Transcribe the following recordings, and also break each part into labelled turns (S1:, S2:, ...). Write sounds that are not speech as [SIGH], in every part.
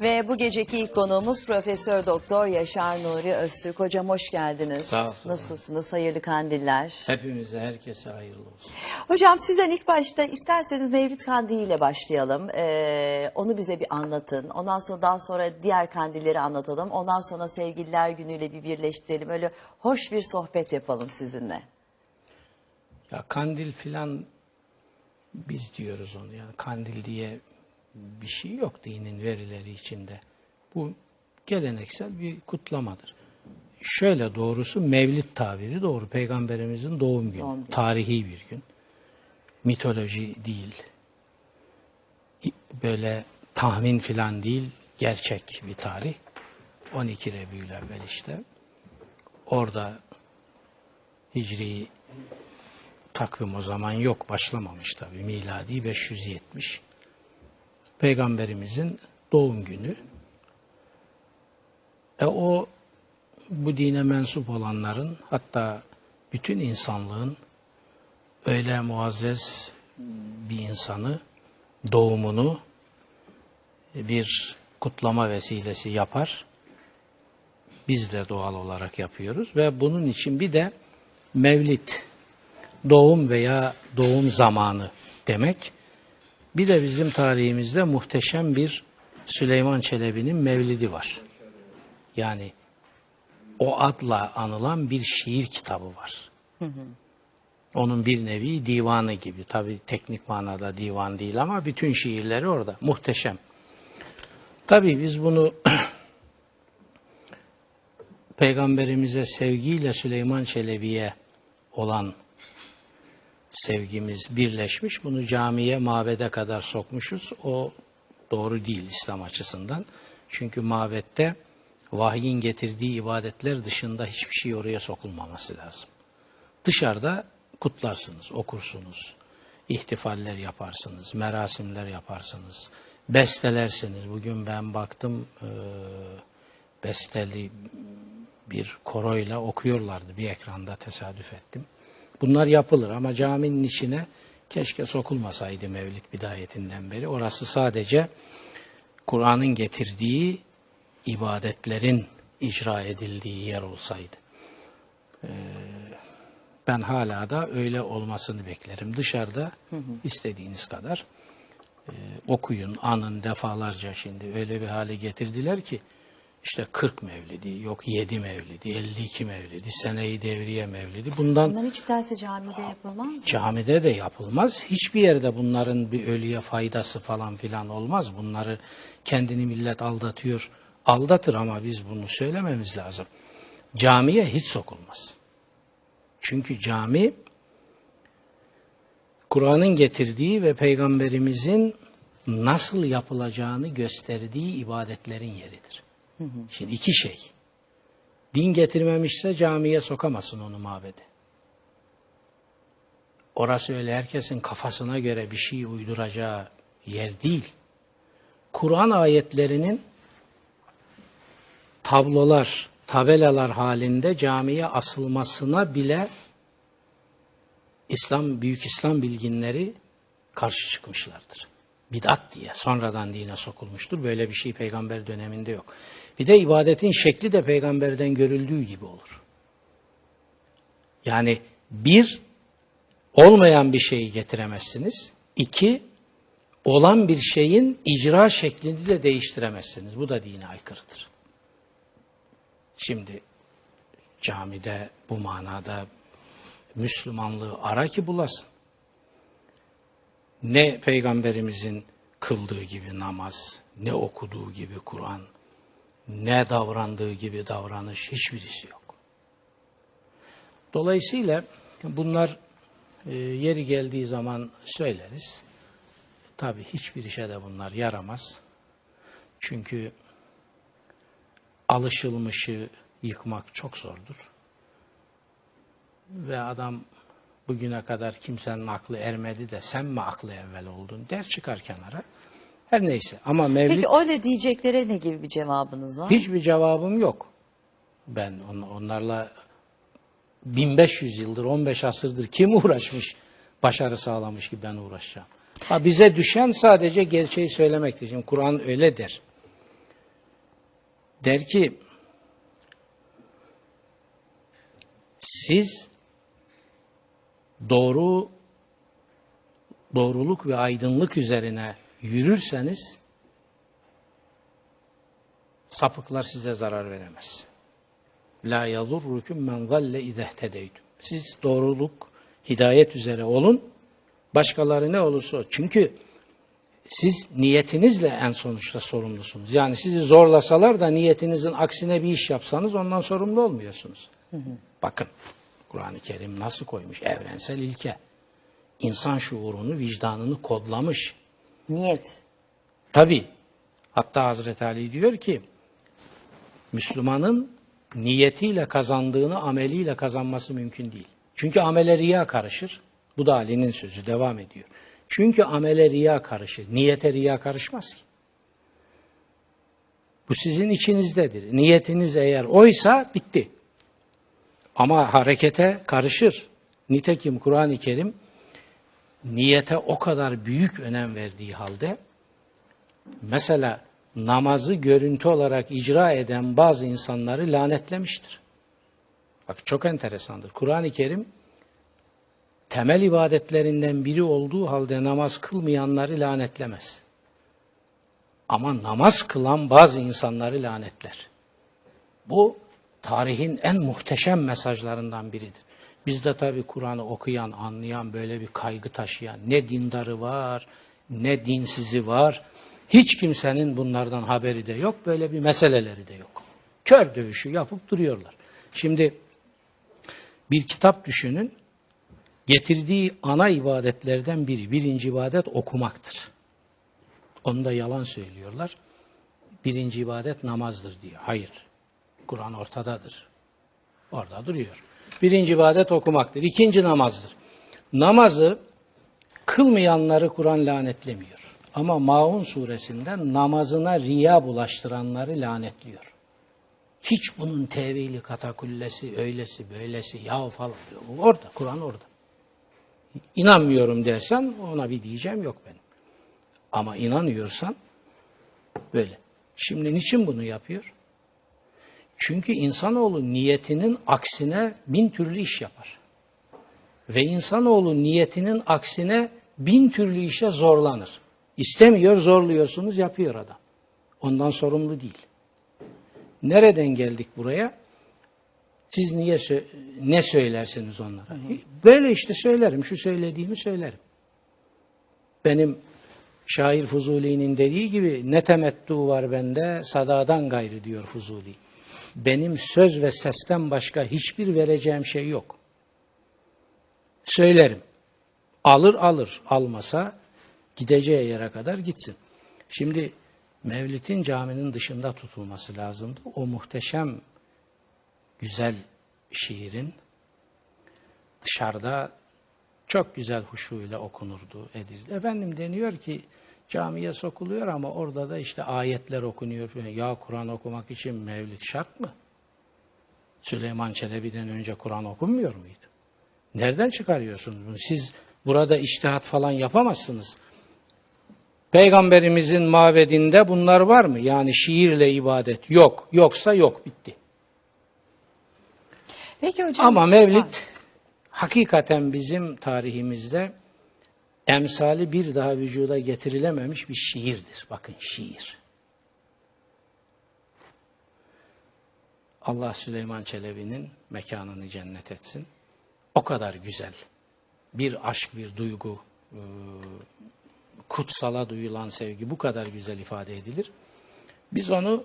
S1: Ve bu geceki ilk konuğumuz Profesör Doktor Yaşar Nuri Öztürk. Hocam hoş geldiniz.
S2: Sağ olun.
S1: Nasılsınız? Hayırlı kandiller.
S2: Hepimize, herkese hayırlı olsun.
S1: Hocam sizden ilk başta isterseniz Mevlid Kandili ile başlayalım. Ee, onu bize bir anlatın. Ondan sonra daha sonra diğer kandilleri anlatalım. Ondan sonra Sevgililer Günü'yle bir birleştirelim. Öyle hoş bir sohbet yapalım sizinle.
S2: Ya kandil filan biz diyoruz onu yani kandil diye bir şey yok dinin verileri içinde. Bu geleneksel bir kutlamadır. Şöyle doğrusu mevlid tabiri doğru. Peygamberimizin doğum günü.
S1: Doğum günü.
S2: Tarihi bir gün. Mitoloji değil. Böyle tahmin filan değil. Gerçek bir tarih. 12 Rebiülevvel işte. Orada Hicri takvim o zaman yok, başlamamış tabii. Miladi 570. Peygamberimizin doğum günü. E o bu dine mensup olanların hatta bütün insanlığın öyle muazzez bir insanı doğumunu bir kutlama vesilesi yapar. Biz de doğal olarak yapıyoruz ve bunun için bir de mevlid doğum veya doğum zamanı demek. Bir de bizim tarihimizde muhteşem bir Süleyman Çelebi'nin mevlidi var. Yani o adla anılan bir şiir kitabı var. Onun bir nevi divanı gibi. Tabi teknik manada divan değil ama bütün şiirleri orada. Muhteşem. Tabi biz bunu [CLEARS THROAT] Peygamberimize sevgiyle Süleyman Çelebi'ye olan sevgimiz birleşmiş. Bunu camiye, mabede kadar sokmuşuz. O doğru değil İslam açısından. Çünkü mabette vahyin getirdiği ibadetler dışında hiçbir şey oraya sokulmaması lazım. Dışarıda kutlarsınız, okursunuz, ihtifaller yaparsınız, merasimler yaparsınız, bestelersiniz. Bugün ben baktım eee, besteli bir koroyla okuyorlardı bir ekranda tesadüf ettim. Bunlar yapılır ama caminin içine keşke sokulmasaydı Mevlid bidayetinden beri. Orası sadece Kur'an'ın getirdiği ibadetlerin icra edildiği yer olsaydı. Ee, ben hala da öyle olmasını beklerim. Dışarıda istediğiniz kadar e, okuyun, anın defalarca şimdi öyle bir hale getirdiler ki işte 40 mevlidi, yok 7 mevlidi, 52 mevlidi, seneyi devriye mevlidi. Bundan
S1: Bunlar hiç derse camide yapılmaz mı?
S2: camide de yapılmaz. Hiçbir yerde bunların bir ölüye faydası falan filan olmaz. Bunları kendini millet aldatıyor. Aldatır ama biz bunu söylememiz lazım. Camiye hiç sokulmaz. Çünkü cami Kur'an'ın getirdiği ve peygamberimizin nasıl yapılacağını gösterdiği ibadetlerin yeridir. Şimdi iki şey. Din getirmemişse camiye sokamazsın onu mabede. Orası öyle herkesin kafasına göre bir şey uyduracağı yer değil. Kur'an ayetlerinin tablolar, tabelalar halinde camiye asılmasına bile İslam büyük İslam bilginleri karşı çıkmışlardır. Bidat diye sonradan dine sokulmuştur. Böyle bir şey peygamber döneminde yok. Bir de ibadetin şekli de peygamberden görüldüğü gibi olur. Yani bir, olmayan bir şeyi getiremezsiniz. İki, olan bir şeyin icra şeklini de değiştiremezsiniz. Bu da dine aykırıdır. Şimdi camide bu manada Müslümanlığı ara ki bulasın. Ne peygamberimizin kıldığı gibi namaz, ne okuduğu gibi Kur'an, ne davrandığı gibi davranış hiçbirisi yok. Dolayısıyla bunlar e, yeri geldiği zaman söyleriz. Tabii hiçbir işe de bunlar yaramaz. Çünkü alışılmışı yıkmak çok zordur. Ve adam bugüne kadar kimsenin aklı ermedi de sen mi aklı evvel oldun der çıkar kenara. Her neyse ama Mevlid
S1: Peki öyle diyeceklere ne gibi bir cevabınız var?
S2: hiçbir cevabım yok. Ben on- onlarla 1500 yıldır 15 asırdır kim uğraşmış başarı sağlamış ki ben uğraşacağım. Ha, bize düşen sadece gerçeği söylemektir. Şimdi Kur'an öyle der. Der ki siz doğru doğruluk ve aydınlık üzerine yürürseniz sapıklar size zarar veremez. La yazurrukum men zalle izehtedeytum. Siz doğruluk, hidayet üzere olun. Başkaları ne olursa o. Çünkü siz niyetinizle en sonuçta sorumlusunuz. Yani sizi zorlasalar da niyetinizin aksine bir iş yapsanız ondan sorumlu olmuyorsunuz. Bakın Kur'an-ı Kerim nasıl koymuş evrensel ilke. İnsan şuurunu, vicdanını kodlamış.
S1: Niyet.
S2: Tabi hatta Hazreti Ali diyor ki Müslümanın niyetiyle kazandığını ameliyle kazanması mümkün değil. Çünkü amele riya karışır. Bu da Ali'nin sözü devam ediyor. Çünkü amele riya karışır. Niyete riya karışmaz ki. Bu sizin içinizdedir. Niyetiniz eğer oysa bitti. Ama harekete karışır. Nitekim Kur'an-ı Kerim niyete o kadar büyük önem verdiği halde mesela namazı görüntü olarak icra eden bazı insanları lanetlemiştir. Bak çok enteresandır. Kur'an-ı Kerim temel ibadetlerinden biri olduğu halde namaz kılmayanları lanetlemez. Ama namaz kılan bazı insanları lanetler. Bu tarihin en muhteşem mesajlarından biridir. Bizde tabi Kur'an'ı okuyan, anlayan, böyle bir kaygı taşıyan ne dindarı var, ne dinsizi var. Hiç kimsenin bunlardan haberi de yok, böyle bir meseleleri de yok. Kör dövüşü yapıp duruyorlar. Şimdi bir kitap düşünün, getirdiği ana ibadetlerden biri, birinci ibadet okumaktır. Onu da yalan söylüyorlar. Birinci ibadet namazdır diyor. Hayır. Kur'an ortadadır. Orada duruyor. Birinci ibadet okumaktır. İkinci namazdır. Namazı kılmayanları Kur'an lanetlemiyor. Ama Maun suresinden namazına riya bulaştıranları lanetliyor. Hiç bunun tevili, katakullesi, öylesi, böylesi, yahu falan. Orada, Kur'an orada. İnanmıyorum dersen ona bir diyeceğim yok benim. Ama inanıyorsan böyle. Şimdi niçin bunu yapıyor? Çünkü insanoğlu niyetinin aksine bin türlü iş yapar. Ve insanoğlu niyetinin aksine bin türlü işe zorlanır. İstemiyor, zorluyorsunuz, yapıyor adam. Ondan sorumlu değil. Nereden geldik buraya? Siz niye ne söylersiniz onlara? Böyle işte söylerim, şu söylediğimi söylerim. Benim şair Fuzuli'nin dediği gibi ne temettu var bende sadadan gayrı diyor Fuzuli. Benim söz ve sesten başka hiçbir vereceğim şey yok. Söylerim. Alır alır, almasa gideceği yere kadar gitsin. Şimdi Mevlid'in caminin dışında tutulması lazımdı. O muhteşem, güzel şiirin dışarıda çok güzel huşuyla okunurdu, edildi. Efendim deniyor ki camiye sokuluyor ama orada da işte ayetler okunuyor. Ya Kur'an okumak için Mevlid şart mı? Süleyman Çelebi'den önce Kur'an okunmuyor muydu? Nereden çıkarıyorsunuz bunu? Siz burada iştihat falan yapamazsınız. Peygamberimizin mabedinde bunlar var mı? Yani şiirle ibadet yok. Yoksa yok bitti.
S1: Peki hocam.
S2: Ama Mevlid hakikaten bizim tarihimizde emsali bir daha vücuda getirilememiş bir şiirdir. Bakın şiir. Allah Süleyman Çelebi'nin mekanını cennet etsin. O kadar güzel. Bir aşk, bir duygu, e, kutsala duyulan sevgi bu kadar güzel ifade edilir. Biz onu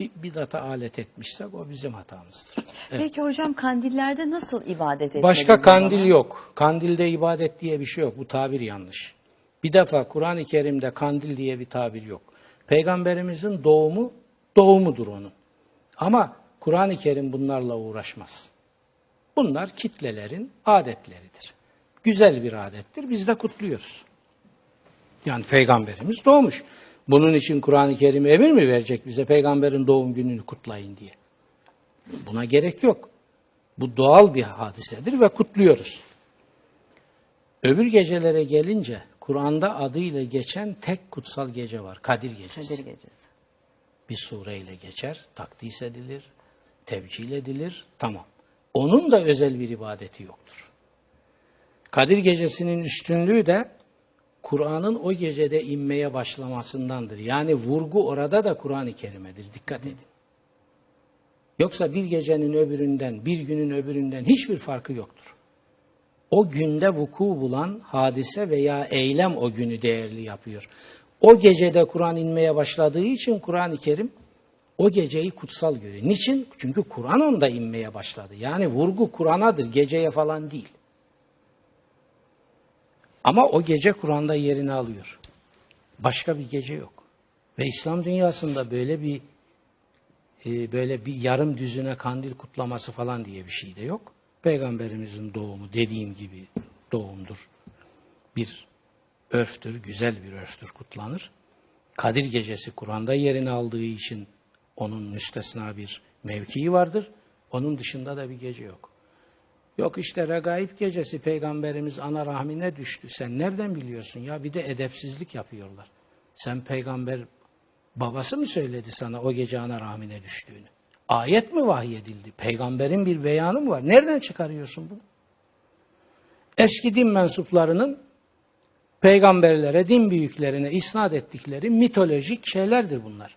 S2: bir bidata alet etmişsek o bizim hatamızdır.
S1: Peki hocam kandillerde nasıl ibadet etmeliyiz?
S2: Başka
S1: o zaman?
S2: kandil yok. Kandilde ibadet diye bir şey yok. Bu tabir yanlış. Bir defa Kur'an-ı Kerim'de kandil diye bir tabir yok. Peygamberimizin doğumu doğumudur onun. Ama Kur'an-ı Kerim bunlarla uğraşmaz. Bunlar kitlelerin adetleridir. Güzel bir adettir. Biz de kutluyoruz. Yani peygamberimiz doğmuş. Bunun için Kur'an-ı Kerim emir mi verecek bize peygamberin doğum gününü kutlayın diye? Buna gerek yok. Bu doğal bir hadisedir ve kutluyoruz. Öbür gecelere gelince Kur'an'da adıyla geçen tek kutsal gece var. Kadir Gecesi.
S1: Kadir gecesi.
S2: bir sureyle geçer, takdis edilir, tevcil edilir, tamam. Onun da özel bir ibadeti yoktur. Kadir gecesinin üstünlüğü de Kur'an'ın o gecede inmeye başlamasındandır. Yani vurgu orada da Kur'an-ı Kerim'edir. Dikkat edin. Yoksa bir gecenin öbüründen, bir günün öbüründen hiçbir farkı yoktur. O günde vuku bulan hadise veya eylem o günü değerli yapıyor. O gecede Kur'an inmeye başladığı için Kur'an-ı Kerim o geceyi kutsal görüyor. Niçin? Çünkü Kur'an onda inmeye başladı. Yani vurgu Kur'an'adır, geceye falan değil. Ama o gece Kur'an'da yerini alıyor. Başka bir gece yok. Ve İslam dünyasında böyle bir e, böyle bir yarım düzüne kandil kutlaması falan diye bir şey de yok. Peygamberimizin doğumu dediğim gibi doğumdur. Bir örftür, güzel bir örftür kutlanır. Kadir gecesi Kur'an'da yerini aldığı için onun müstesna bir mevkii vardır. Onun dışında da bir gece yok. Yok işte regaib gecesi peygamberimiz ana rahmine düştü. Sen nereden biliyorsun ya? Bir de edepsizlik yapıyorlar. Sen peygamber babası mı söyledi sana o gece ana rahmine düştüğünü? Ayet mi vahyedildi? Peygamberin bir beyanı mı var? Nereden çıkarıyorsun bunu? Eski din mensuplarının peygamberlere, din büyüklerine isnat ettikleri mitolojik şeylerdir bunlar.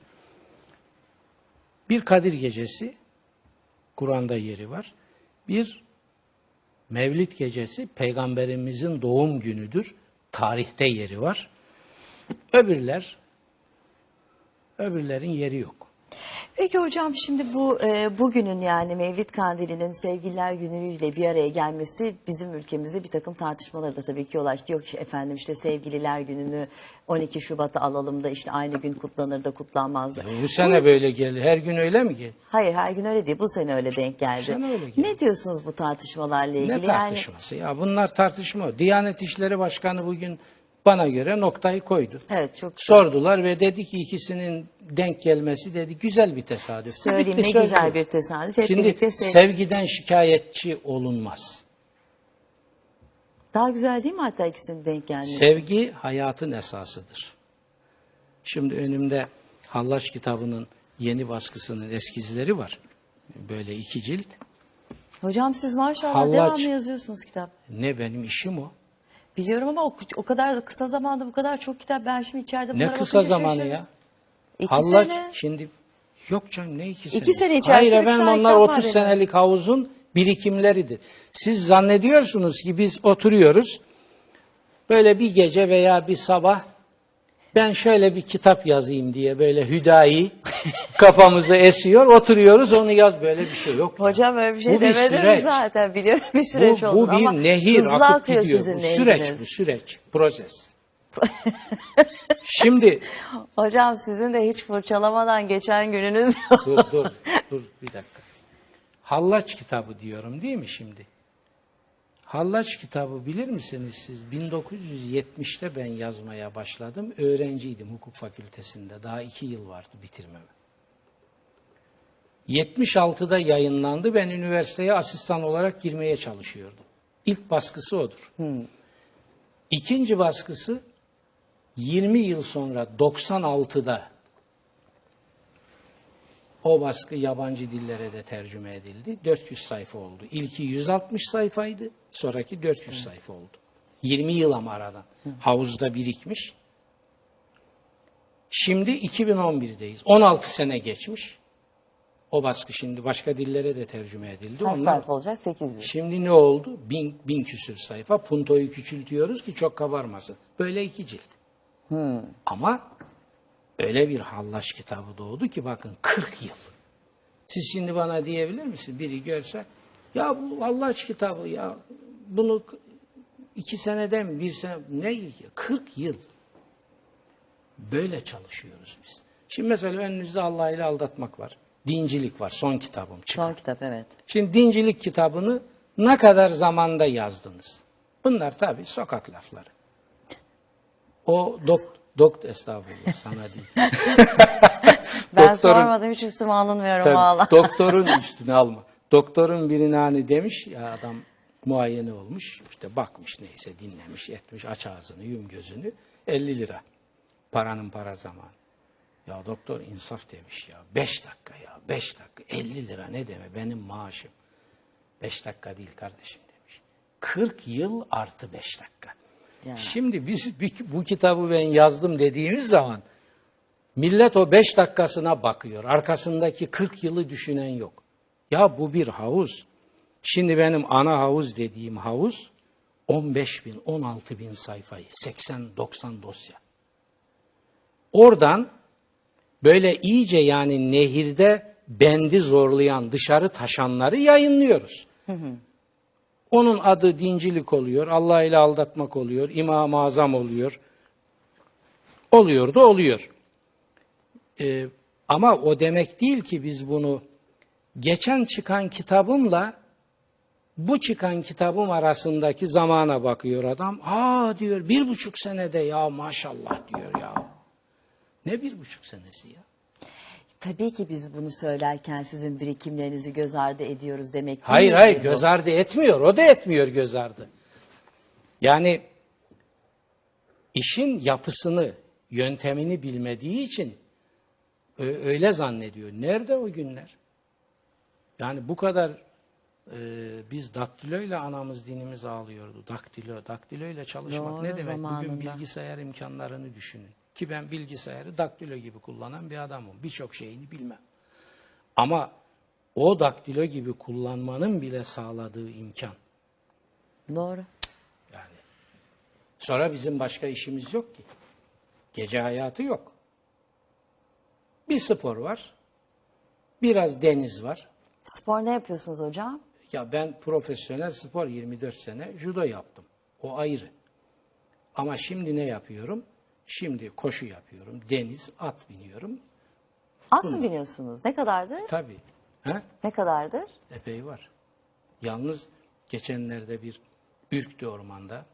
S2: Bir Kadir gecesi, Kur'an'da yeri var. Bir Mevlid gecesi, peygamberimizin doğum günüdür. Tarihte yeri var. Öbürler, öbürlerin yeri yok.
S1: Peki hocam şimdi bu e, bugünün yani Mevlid Kandili'nin Sevgililer Günü'yle bir araya gelmesi bizim ülkemize bir takım tartışmaları da tabii ki yol açtı. Yok efendim işte Sevgililer Günü'nü 12 Şubat'a alalım da işte aynı gün kutlanır da kutlanmaz da.
S2: Bu sene böyle geldi. Her gün öyle mi geldi?
S1: Hayır her gün öyle değil. Bu sene öyle denk geldi.
S2: sene öyle geldi.
S1: Ne diyorsunuz bu tartışmalarla ilgili?
S2: Ne tartışması ya? Bunlar tartışma. Diyanet İşleri Başkanı bugün bana göre noktayı koydu.
S1: Evet çok
S2: Sordular ve dedi ki ikisinin denk gelmesi dedi güzel bir tesadüf.
S1: söyleyeyim ne güzel bir tesadüf. Hep
S2: Şimdi
S1: birlikte sev-
S2: sevgiden şikayetçi olunmaz.
S1: Daha güzel değil mi hatta ikisinin denk gelmesi?
S2: Sevgi hayatın esasıdır. Şimdi önümde Hallaç kitabının yeni baskısının eskizleri var. Böyle iki cilt.
S1: Hocam siz maşallah
S2: Hallaç.
S1: devamlı yazıyorsunuz kitap.
S2: Ne benim işim o.
S1: Biliyorum ama o, o kadar da kısa zamanda bu kadar çok kitap ben şimdi içeride
S2: Ne
S1: bunlara
S2: kısa
S1: bakınca
S2: zamanı
S1: şaşırdım.
S2: ya.
S1: İki sene.
S2: şimdi yok canım ne iki sene.
S1: İki sene
S2: Hayır
S1: içerisinde üç
S2: efendim
S1: tane
S2: onlar
S1: kitap var
S2: 30
S1: benim.
S2: senelik havuzun birikimleridir. Siz zannediyorsunuz ki biz oturuyoruz böyle bir gece veya bir sabah ben şöyle bir kitap yazayım diye böyle hüdayi [LAUGHS] kafamıza esiyor oturuyoruz onu yaz böyle bir şey yok.
S1: Hocam öyle bir şey
S2: Bu bir
S1: demedim
S2: süreç.
S1: zaten biliyorum bir süreç
S2: bu,
S1: oldu
S2: bu bir
S1: ama
S2: nehir
S1: hızlı
S2: akıp
S1: akıyor
S2: gidiyor.
S1: sizin
S2: Bu süreç
S1: nehriniz.
S2: bu süreç proses. [LAUGHS] Şimdi
S1: Hocam sizin de hiç fırçalamadan geçen gününüz yok.
S2: dur dur dur bir dakika. Hallaç kitabı diyorum değil mi şimdi? Hallaç kitabı bilir misiniz siz? 1970'te ben yazmaya başladım. Öğrenciydim hukuk fakültesinde. Daha iki yıl vardı bitirmeme. 76'da yayınlandı. Ben üniversiteye asistan olarak girmeye çalışıyordum. İlk baskısı odur. İkinci baskısı 20 yıl sonra 96'da o baskı yabancı dillere de tercüme edildi. 400 sayfa oldu. İlki 160 sayfaydı, sonraki 400 sayfa oldu. 20 yıl ama aradan. Havuzda birikmiş. Şimdi 2011'deyiz. 16 sene geçmiş. O baskı şimdi başka dillere de tercüme edildi.
S1: Kaç
S2: Onlar
S1: sayfa olacak? 800.
S2: Şimdi ne oldu? Bin, bin küsür sayfa. Puntoyu küçültüyoruz ki çok kabarmasın. Böyle iki cilt. Ama öyle bir hallaç kitabı doğdu ki bakın 40 yıl. Siz şimdi bana diyebilir misiniz? Biri görse ya bu hallaç kitabı ya bunu iki seneden bir sene ne 40 yıl. Böyle çalışıyoruz biz. Şimdi mesela önünüzde Allah ile aldatmak var. Dincilik var. Son kitabım çıkan.
S1: Son kitap evet.
S2: Şimdi dincilik kitabını ne kadar zamanda yazdınız? Bunlar tabii sokak lafları. O dok, dok estağfurullah sana değil. [LAUGHS]
S1: Ben
S2: Doktorun-
S1: sormadım hiç üstüme alınmıyorum
S2: Tabii,
S1: valla.
S2: doktorun üstüne alma. Doktorun birine hani demiş ya adam muayene olmuş işte bakmış neyse dinlemiş etmiş aç ağzını yum gözünü 50 lira paranın para zamanı. Ya doktor insaf demiş ya. Beş dakika ya. Beş dakika. 50 lira ne deme benim maaşım. Beş dakika değil kardeşim demiş. 40 yıl artı beş dakika.
S1: Yani.
S2: Şimdi biz bu kitabı ben yazdım dediğimiz zaman millet o beş dakikasına bakıyor. Arkasındaki 40 yılı düşünen yok. Ya bu bir havuz. Şimdi benim ana havuz dediğim havuz 15 bin, 16 bin sayfayı, 80-90 dosya. Oradan böyle iyice yani nehirde bendi zorlayan, dışarı taşanları yayınlıyoruz. Onun adı dincilik oluyor, Allah ile aldatmak oluyor, İmam-ı Azam oluyor. Oluyor da oluyor. Ee, ama o demek değil ki biz bunu geçen çıkan kitabımla bu çıkan kitabım arasındaki zamana bakıyor adam. Aa diyor bir buçuk senede ya maşallah diyor ya. Ne bir buçuk senesi ya?
S1: Tabii ki biz bunu söylerken sizin birikimlerinizi göz ardı ediyoruz demek değil
S2: Hayır
S1: mi
S2: hayır göz ardı etmiyor. O da etmiyor göz ardı. Yani işin yapısını, yöntemini bilmediği için öyle zannediyor. Nerede o günler? Yani bu kadar e, biz daktiloyla anamız dinimiz ağlıyordu. Daktilo, daktiloyla çalışmak
S1: Doğru,
S2: ne demek? Bugün
S1: zamanında.
S2: bilgisayar imkanlarını düşünün. Ki ben bilgisayarı daktilo gibi kullanan bir adamım. Birçok şeyini bilmem. Ama o daktilo gibi kullanmanın bile sağladığı imkan.
S1: Doğru.
S2: Yani sonra bizim başka işimiz yok ki. Gece hayatı yok. Bir spor var. Biraz deniz var.
S1: Spor ne yapıyorsunuz hocam?
S2: Ya ben profesyonel spor 24 sene judo yaptım. O ayrı. Ama şimdi ne yapıyorum? Şimdi koşu yapıyorum. Deniz, at biniyorum.
S1: At mı biniyorsunuz? Ne kadardır?
S2: Tabii. He?
S1: Ne kadardır?
S2: Epey var. Yalnız geçenlerde bir ürktü ormanda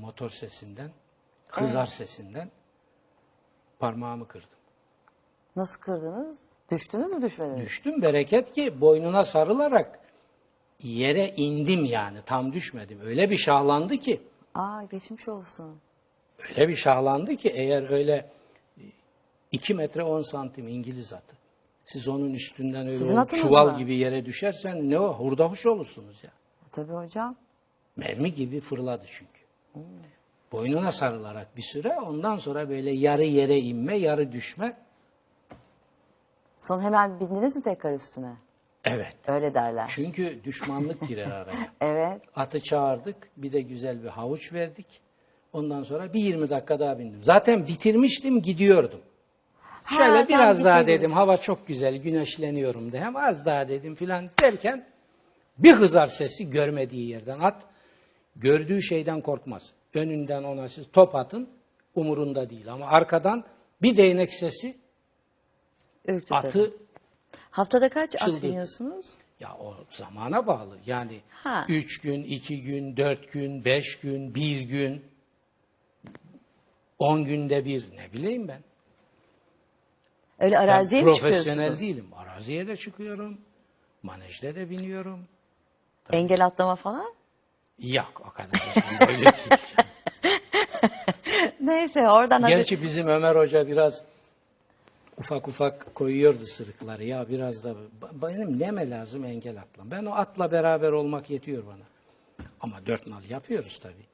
S2: motor sesinden, hızar sesinden parmağımı kırdım.
S1: Nasıl kırdınız? Düştünüz mü düşmediniz?
S2: Düştüm bereket ki boynuna sarılarak yere indim yani tam düşmedim. Öyle bir şahlandı ki,
S1: Aa geçmiş olsun.
S2: Öyle bir şahlandı ki eğer öyle 2 metre 10 santim İngiliz atı. Siz onun üstünden öyle o çuval
S1: mı?
S2: gibi yere düşersen ne o hurda huş olursunuz ya.
S1: Tabii hocam.
S2: Mermi gibi fırladı çünkü. Boynuna sarılarak bir süre ondan sonra böyle yarı yere inme, yarı düşme.
S1: Sonra hemen bindiniz mi tekrar üstüne?
S2: Evet.
S1: Öyle derler.
S2: Çünkü düşmanlık girer araya. [LAUGHS]
S1: Evet.
S2: Atı çağırdık, bir de güzel bir havuç verdik. Ondan sonra bir 20 dakika daha bindim. Zaten bitirmiştim, gidiyordum.
S1: Ha,
S2: Şöyle biraz daha
S1: gitmediniz.
S2: dedim, hava çok güzel, güneşleniyorum de. Hem az daha dedim filan derken bir hızar sesi görmediği yerden at. Gördüğü şeyden korkmaz. Önünden ona siz top atın, umurunda değil. Ama arkadan bir değnek sesi
S1: Ürktü tabii.
S2: atı
S1: Haftada kaç at biniyorsunuz?
S2: Ya o zamana bağlı. Yani
S1: Ha.
S2: üç gün, iki gün, dört gün, beş gün, bir gün, on günde bir ne bileyim ben.
S1: Öyle
S2: Ben
S1: araziye mi
S2: profesyonel
S1: çıkıyorsunuz?
S2: değilim. Araziye de çıkıyorum. Manejde de biniyorum.
S1: Engel atlama falan?
S2: Yok o kadar. Öyle değil. [LAUGHS]
S1: Neyse oradan hadi.
S2: Gerçi bizim Ömer Hoca biraz ufak ufak koyuyordu sırıkları. Ya biraz da benim neme lazım engel atlam. Ben o atla beraber olmak yetiyor bana. Ama dört nal yapıyoruz tabii.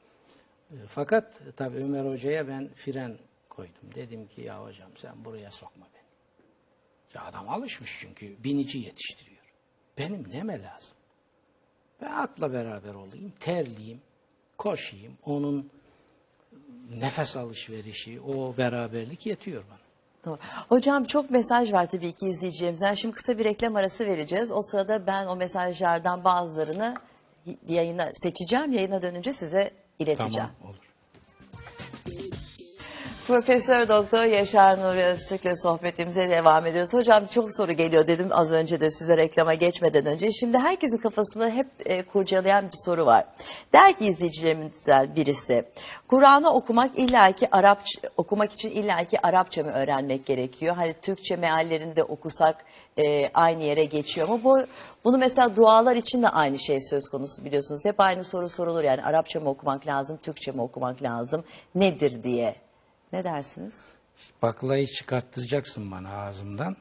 S2: Fakat tabii Ömer Hoca'ya ben fren koydum. Dedim ki ya hocam sen buraya sokma beni. Ya adam alışmış çünkü binici yetiştiriyor. Benim neme lazım? Ben atla beraber olayım, terleyeyim, koşayım. Onun nefes alışverişi, o beraberlik yetiyor bana.
S1: Hocam çok mesaj var tabii ki izleyicilerimizden. Şimdi kısa bir reklam arası vereceğiz. O sırada ben o mesajlardan bazılarını yayına seçeceğim. Yayına dönünce size ileteceğim.
S2: Tamam olur.
S1: Profesör Doktor Yaşar Nuri Öztürk'le sohbetimize devam ediyoruz. Hocam çok soru geliyor dedim az önce de size reklama geçmeden önce. Şimdi herkesin kafasında hep e, kurcalayan bir soru var. Der ki izleyicilerimizden birisi, Kur'an'ı okumak illaki Arapça okumak için illaki Arapça mı öğrenmek gerekiyor? Hani Türkçe meallerinde okusak e, aynı yere geçiyor mu? Bu bunu mesela dualar için de aynı şey söz konusu biliyorsunuz. Hep aynı soru sorulur yani Arapça mı okumak lazım, Türkçe mi okumak lazım, nedir diye. Ne dersiniz?
S2: Baklayı çıkarttıracaksın bana ağzımdan.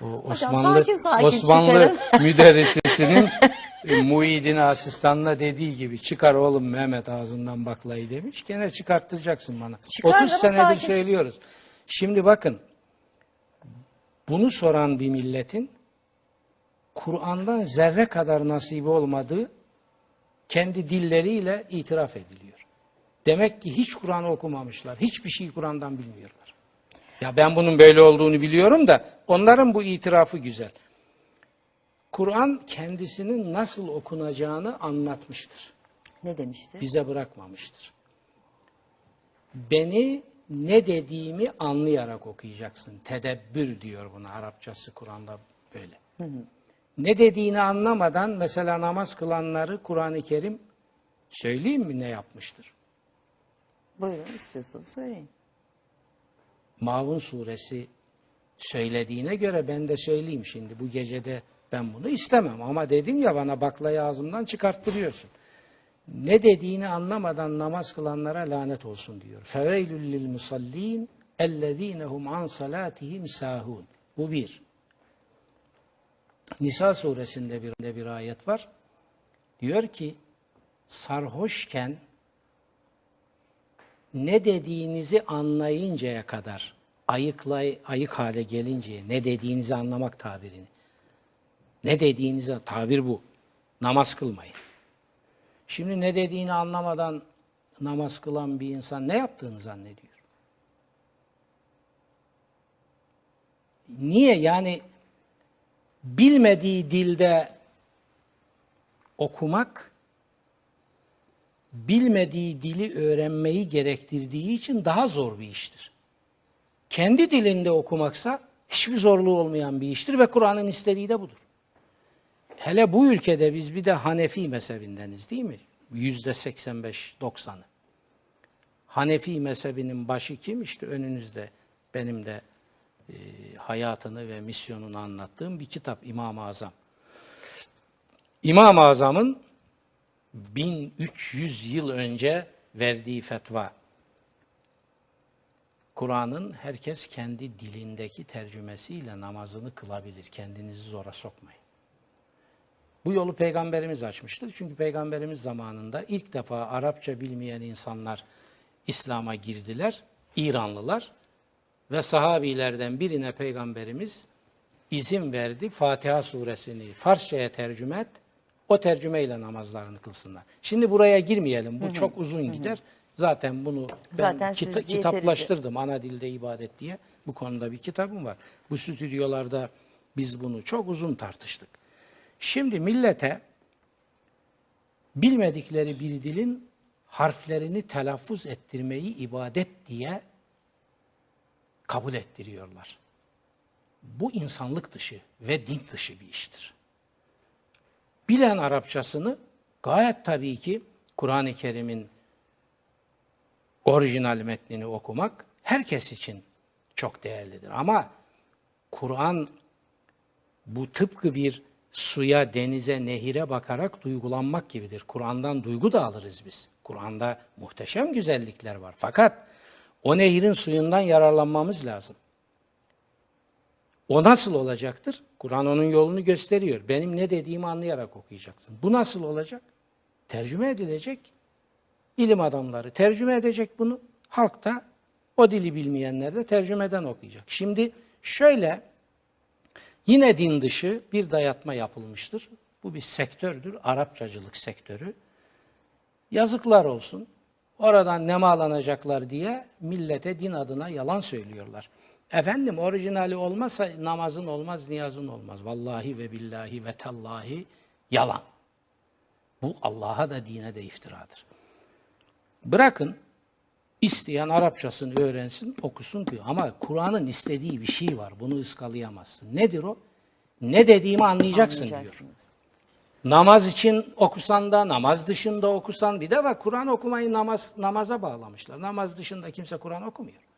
S2: O Osmanlı
S1: sakin sakin
S2: Osmanlı
S1: çıkarın. [LAUGHS]
S2: müderrisesinin e, Muhyiddin asistanına dediği gibi çıkar oğlum Mehmet ağzından baklayı demiş. Gene çıkarttıracaksın bana.
S1: Çıkar
S2: 30
S1: ama
S2: senedir
S1: sakin.
S2: söylüyoruz. Şimdi bakın bunu soran bir milletin Kur'an'dan zerre kadar nasibi olmadığı kendi dilleriyle itiraf ediliyor. Demek ki hiç Kur'an okumamışlar. Hiçbir şey Kur'an'dan bilmiyorlar. Ya ben bunun böyle olduğunu biliyorum da onların bu itirafı güzel. Kur'an kendisinin nasıl okunacağını anlatmıştır.
S1: Ne demiştir?
S2: Bize bırakmamıştır. Beni ne dediğimi anlayarak okuyacaksın. Tedebbür diyor buna Arapçası Kur'an'da böyle. Ne dediğini anlamadan mesela namaz kılanları Kur'an-ı Kerim söyleyeyim mi ne yapmıştır?
S1: Buyurun istiyorsanız söyleyin.
S2: Maun suresi söylediğine göre ben de söyleyeyim şimdi. Bu gecede ben bunu istemem ama dedim ya bana baklayı ağzımdan çıkarttırıyorsun. Ne dediğini anlamadan namaz kılanlara lanet olsun diyor. Feveylül lil musallin ellezinehum an salatihim sahun. Bu bir. Nisa suresinde bir, bir ayet var. Diyor ki sarhoşken ne dediğinizi anlayıncaya kadar ayıklay, ayık hale gelinceye ne dediğinizi anlamak tabirini. Ne dediğinizi tabir bu. Namaz kılmayın. Şimdi ne dediğini anlamadan namaz kılan bir insan ne yaptığını zannediyor? Niye? Yani bilmediği dilde okumak bilmediği dili öğrenmeyi gerektirdiği için daha zor bir iştir. Kendi dilinde okumaksa hiçbir zorluğu olmayan bir iştir ve Kur'an'ın istediği de budur. Hele bu ülkede biz bir de Hanefi mezhebindeniz değil mi? Yüzde 85-90'ı. Hanefi mezhebinin başı kim? İşte önünüzde benim de e, hayatını ve misyonunu anlattığım bir kitap İmam-ı Azam. İmam-ı Azam'ın 1300 yıl önce verdiği fetva. Kur'an'ın herkes kendi dilindeki tercümesiyle namazını kılabilir. Kendinizi zora sokmayın. Bu yolu peygamberimiz açmıştır. Çünkü peygamberimiz zamanında ilk defa Arapça bilmeyen insanlar İslam'a girdiler. İranlılar ve sahabilerden birine peygamberimiz izin verdi. Fatiha suresini Farsçaya tercüme et. O tercümeyle namazlarını kılsınlar. Şimdi buraya girmeyelim. Bu çok uzun gider. Zaten bunu
S1: Zaten
S2: kita-
S1: yeterince-
S2: kitaplaştırdım. Ana dilde ibadet diye. Bu konuda bir kitabım var. Bu stüdyolarda biz bunu çok uzun tartıştık. Şimdi millete bilmedikleri bir dilin harflerini telaffuz ettirmeyi ibadet diye kabul ettiriyorlar. Bu insanlık dışı ve din dışı bir iştir. Bilen Arapçasını gayet tabii ki Kur'an-ı Kerim'in orijinal metnini okumak herkes için çok değerlidir. Ama Kur'an bu tıpkı bir suya, denize, nehire bakarak duygulanmak gibidir. Kur'an'dan duygu da alırız biz. Kur'an'da muhteşem güzellikler var. Fakat o nehirin suyundan yararlanmamız lazım. O nasıl olacaktır? Kur'an onun yolunu gösteriyor. Benim ne dediğimi anlayarak okuyacaksın. Bu nasıl olacak? Tercüme edilecek. İlim adamları tercüme edecek bunu. Halk da o dili bilmeyenler de tercümeden okuyacak. Şimdi şöyle yine din dışı bir dayatma yapılmıştır. Bu bir sektördür. Arapçacılık sektörü. Yazıklar olsun. Oradan nemalanacaklar diye millete din adına yalan söylüyorlar. Efendim orijinali olmazsa namazın olmaz, niyazın olmaz. Vallahi ve billahi ve tallahi yalan. Bu Allah'a da dine de iftiradır. Bırakın isteyen Arapçasını öğrensin, okusun diyor. Ama Kur'an'ın istediği bir şey var. Bunu ıskalayamazsın. Nedir o? Ne dediğimi anlayacaksın diyor. Namaz için okusan da, namaz dışında okusan bir de var. Kur'an okumayı namaz namaza bağlamışlar. Namaz dışında kimse Kur'an okumuyor.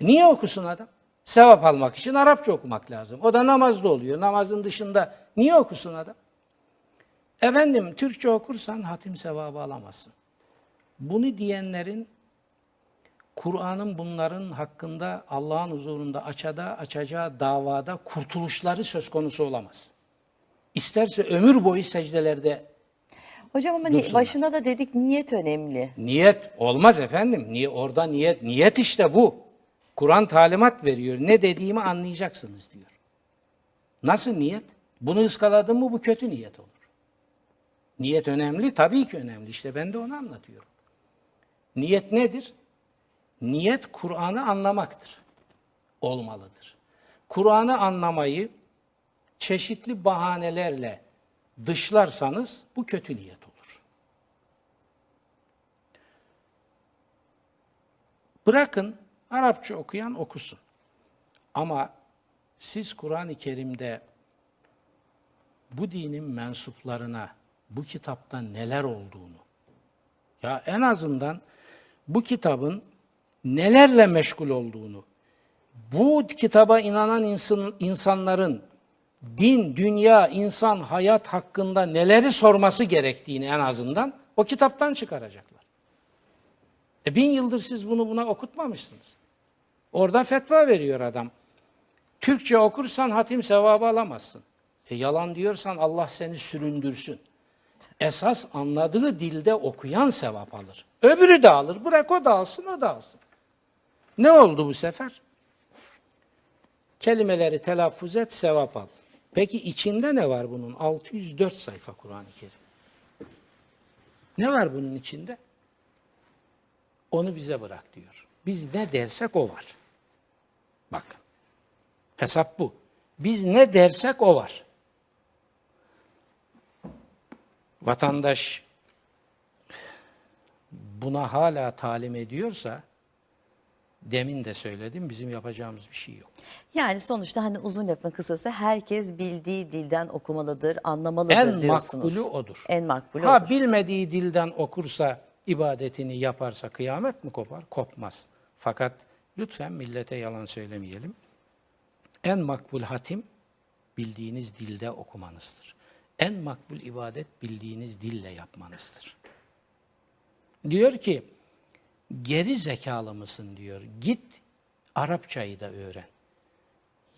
S2: Niye okusun adam? Sevap almak için Arapça okumak lazım. O da namazda oluyor. Namazın dışında niye okusun adam? Efendim Türkçe okursan hatim sevabı alamazsın. Bunu diyenlerin Kur'an'ın bunların hakkında Allah'ın huzurunda açada açacağı davada kurtuluşları söz konusu olamaz. İsterse ömür boyu secdelerde
S1: Hocam ama
S2: Dursunlar.
S1: başında da dedik niyet önemli.
S2: Niyet olmaz efendim. Niye orada niyet? Niyet işte bu. Kur'an talimat veriyor. Ne dediğimi anlayacaksınız diyor. Nasıl niyet? Bunu ıskaladın mı bu kötü niyet olur. Niyet önemli, tabii ki önemli. İşte ben de onu anlatıyorum. Niyet nedir? Niyet Kur'an'ı anlamaktır. Olmalıdır. Kur'an'ı anlamayı çeşitli bahanelerle dışlarsanız bu kötü niyet olur. Bırakın Arapça okuyan okusun. Ama siz Kur'an-ı Kerim'de bu dinin mensuplarına bu kitapta neler olduğunu, ya en azından bu kitabın nelerle meşgul olduğunu, bu kitaba inanan insan, insanların din, dünya, insan, hayat hakkında neleri sorması gerektiğini en azından o kitaptan çıkaracaklar. E bin yıldır siz bunu buna okutmamışsınız. Orada fetva veriyor adam. Türkçe okursan hatim sevabı alamazsın. E yalan diyorsan Allah seni süründürsün. Esas anladığı dilde okuyan sevap alır. Öbürü de alır. Bırak o da alsın, o da alsın. Ne oldu bu sefer? Kelimeleri telaffuz et, sevap al. Peki içinde ne var bunun? 604 sayfa Kur'an-ı Kerim. Ne var bunun içinde? Onu bize bırak diyor. Biz ne dersek o var. Bakın. Hesap bu. Biz ne dersek o var. Vatandaş buna hala talim ediyorsa demin de söyledim bizim yapacağımız bir şey yok.
S1: Yani sonuçta hani uzun lafın kısası herkes bildiği dilden okumalıdır, anlamalıdır
S2: En
S1: diyorsunuz.
S2: makbulü odur.
S1: En makbulü
S2: Ha
S1: odur.
S2: bilmediği dilden okursa, ibadetini yaparsa kıyamet mi kopar? Kopmaz. Fakat lütfen millete yalan söylemeyelim. En makbul hatim bildiğiniz dilde okumanızdır. En makbul ibadet bildiğiniz dille yapmanızdır. Diyor ki, geri zekalı mısın diyor. Git Arapçayı da öğren.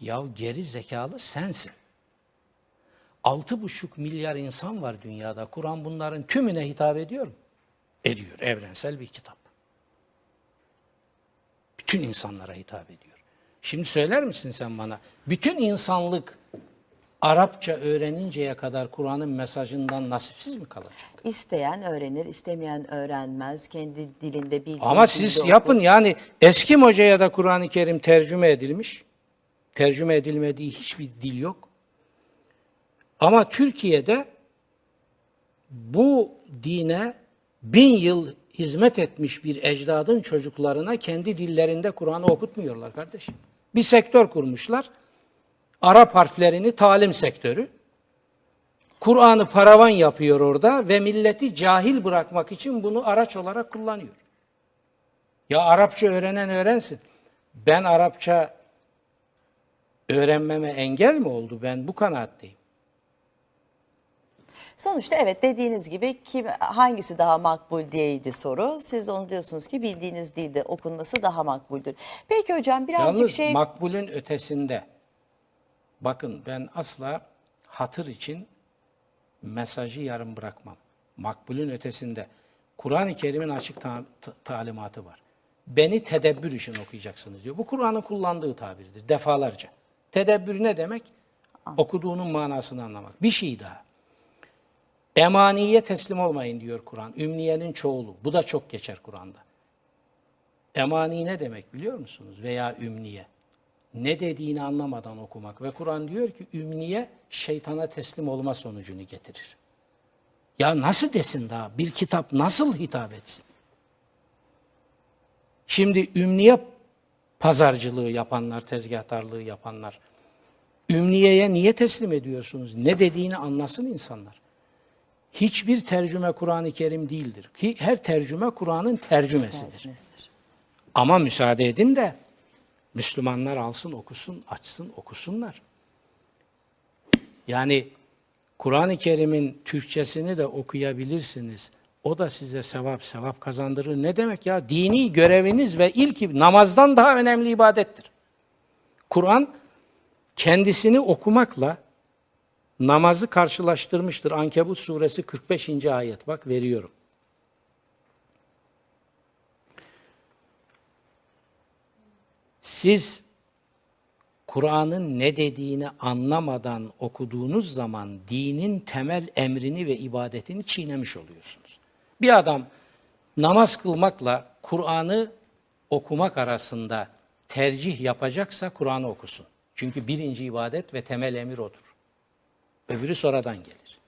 S2: Ya geri zekalı sensin. Altı buçuk milyar insan var dünyada. Kur'an bunların tümüne hitap ediyor mu? Ediyor. Evrensel bir kitap. Bütün insanlara hitap ediyor. Şimdi söyler misin sen bana? Bütün insanlık Arapça öğreninceye kadar Kur'an'ın mesajından nasipsiz mi kalacak?
S1: İsteyen öğrenir, istemeyen öğrenmez. Kendi dilinde bildiği
S2: Ama siz
S1: okur.
S2: yapın yani eski hocaya da Kur'an-ı Kerim tercüme edilmiş. Tercüme edilmediği hiçbir dil yok. Ama Türkiye'de bu dine bin yıl hizmet etmiş bir ecdadın çocuklarına kendi dillerinde Kur'an'ı okutmuyorlar kardeşim. Bir sektör kurmuşlar. Arap harflerini talim sektörü. Kur'an'ı paravan yapıyor orada ve milleti cahil bırakmak için bunu araç olarak kullanıyor. Ya Arapça öğrenen öğrensin. Ben Arapça öğrenmeme engel mi oldu? Ben bu kanaatteyim.
S1: Sonuçta evet dediğiniz gibi kim hangisi daha makbul diyeydi soru. Siz onu diyorsunuz ki bildiğiniz dilde okunması daha makbuldür. Peki hocam birazcık
S2: Yalnız
S1: şey
S2: makbulün ötesinde bakın ben asla hatır için mesajı yarım bırakmam. Makbulün ötesinde Kur'an-ı Kerim'in açık ta- ta- talimatı var. Beni tedebbür için okuyacaksınız diyor. Bu Kur'an'ın kullandığı tabirdir defalarca. Tedebbür ne demek? Okuduğunun manasını anlamak. Bir şey daha. Emaniye teslim olmayın diyor Kur'an. Ümniyenin çoğulu. Bu da çok geçer Kur'an'da. Emani ne demek biliyor musunuz? Veya ümniye. Ne dediğini anlamadan okumak. Ve Kur'an diyor ki ümniye şeytana teslim olma sonucunu getirir. Ya nasıl desin daha? Bir kitap nasıl hitap etsin? Şimdi ümniye pazarcılığı yapanlar, tezgahtarlığı yapanlar, ümniyeye niye teslim ediyorsunuz? Ne dediğini anlasın insanlar. Hiçbir tercüme Kur'an-ı Kerim değildir. Ki Her tercüme Kur'an'ın tercümesidir.
S1: Tercümesidir.
S2: Ama müsaade edin de Müslümanlar alsın, okusun, açsın, okusunlar. Yani Kur'an-ı Kerim'in Türkçesini de okuyabilirsiniz. O da size sevap sevap kazandırır. Ne demek ya? Dini göreviniz ve ilk namazdan daha önemli ibadettir. Kur'an kendisini okumakla namazı karşılaştırmıştır. Ankebut suresi 45. ayet. Bak veriyorum. Siz Kur'an'ın ne dediğini anlamadan okuduğunuz zaman dinin temel emrini ve ibadetini çiğnemiş oluyorsunuz. Bir adam namaz kılmakla Kur'an'ı okumak arasında tercih yapacaksa Kur'an'ı okusun. Çünkü birinci ibadet ve temel emir odur. Öbürü sonradan gelir.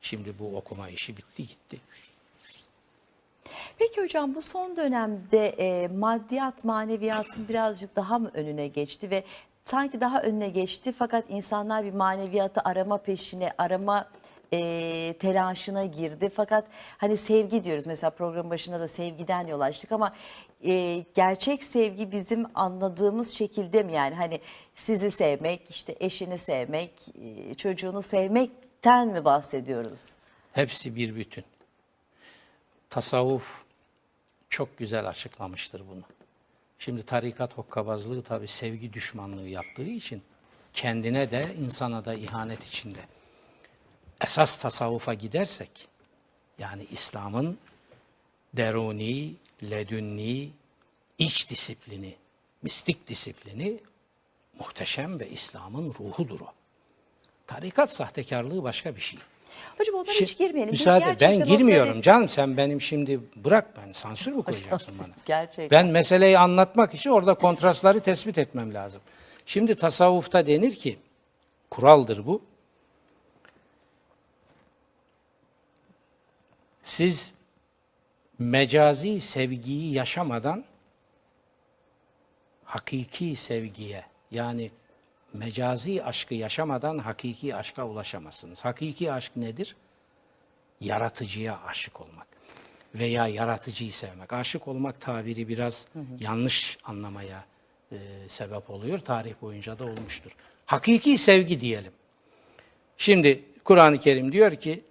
S2: Şimdi bu okuma işi bitti gitti.
S1: Peki hocam bu son dönemde e, maddiyat maneviyatın birazcık daha mı önüne geçti ve sanki daha önüne geçti fakat insanlar bir maneviyatı arama peşine arama e, telaşına girdi. Fakat hani sevgi diyoruz mesela program başında da sevgiden yol açtık ama e, gerçek sevgi bizim anladığımız şekilde mi yani hani sizi sevmek işte eşini sevmek e, çocuğunu sevmekten mi bahsediyoruz?
S2: Hepsi bir bütün. Tasavvuf çok güzel açıklamıştır bunu. Şimdi tarikat hokkabazlığı tabi sevgi düşmanlığı yaptığı için kendine de insana da ihanet içinde. Esas tasavvufa gidersek yani İslam'ın deruni, ledünni, iç disiplini, mistik disiplini muhteşem ve İslam'ın ruhudur o. Tarikat sahtekarlığı başka bir şey.
S1: Hocam onlara
S2: Şi-
S1: hiç girmeyelim.
S2: Müsaade ben girmiyorum
S1: söyledi-
S2: canım sen benim şimdi bırak ben sansür mü koyacaksın
S1: siz
S2: bana?
S1: gerçekten.
S2: Ben meseleyi anlatmak için orada kontrastları tespit etmem lazım. Şimdi tasavvufta denir ki kuraldır bu. Siz mecazi sevgiyi yaşamadan hakiki sevgiye yani mecazi aşkı yaşamadan hakiki aşka ulaşamazsınız. Hakiki aşk nedir? Yaratıcıya aşık olmak veya yaratıcıyı sevmek. Aşık olmak tabiri biraz yanlış anlamaya e, sebep oluyor. Tarih boyunca da olmuştur. Hakiki sevgi diyelim. Şimdi Kur'an-ı Kerim diyor ki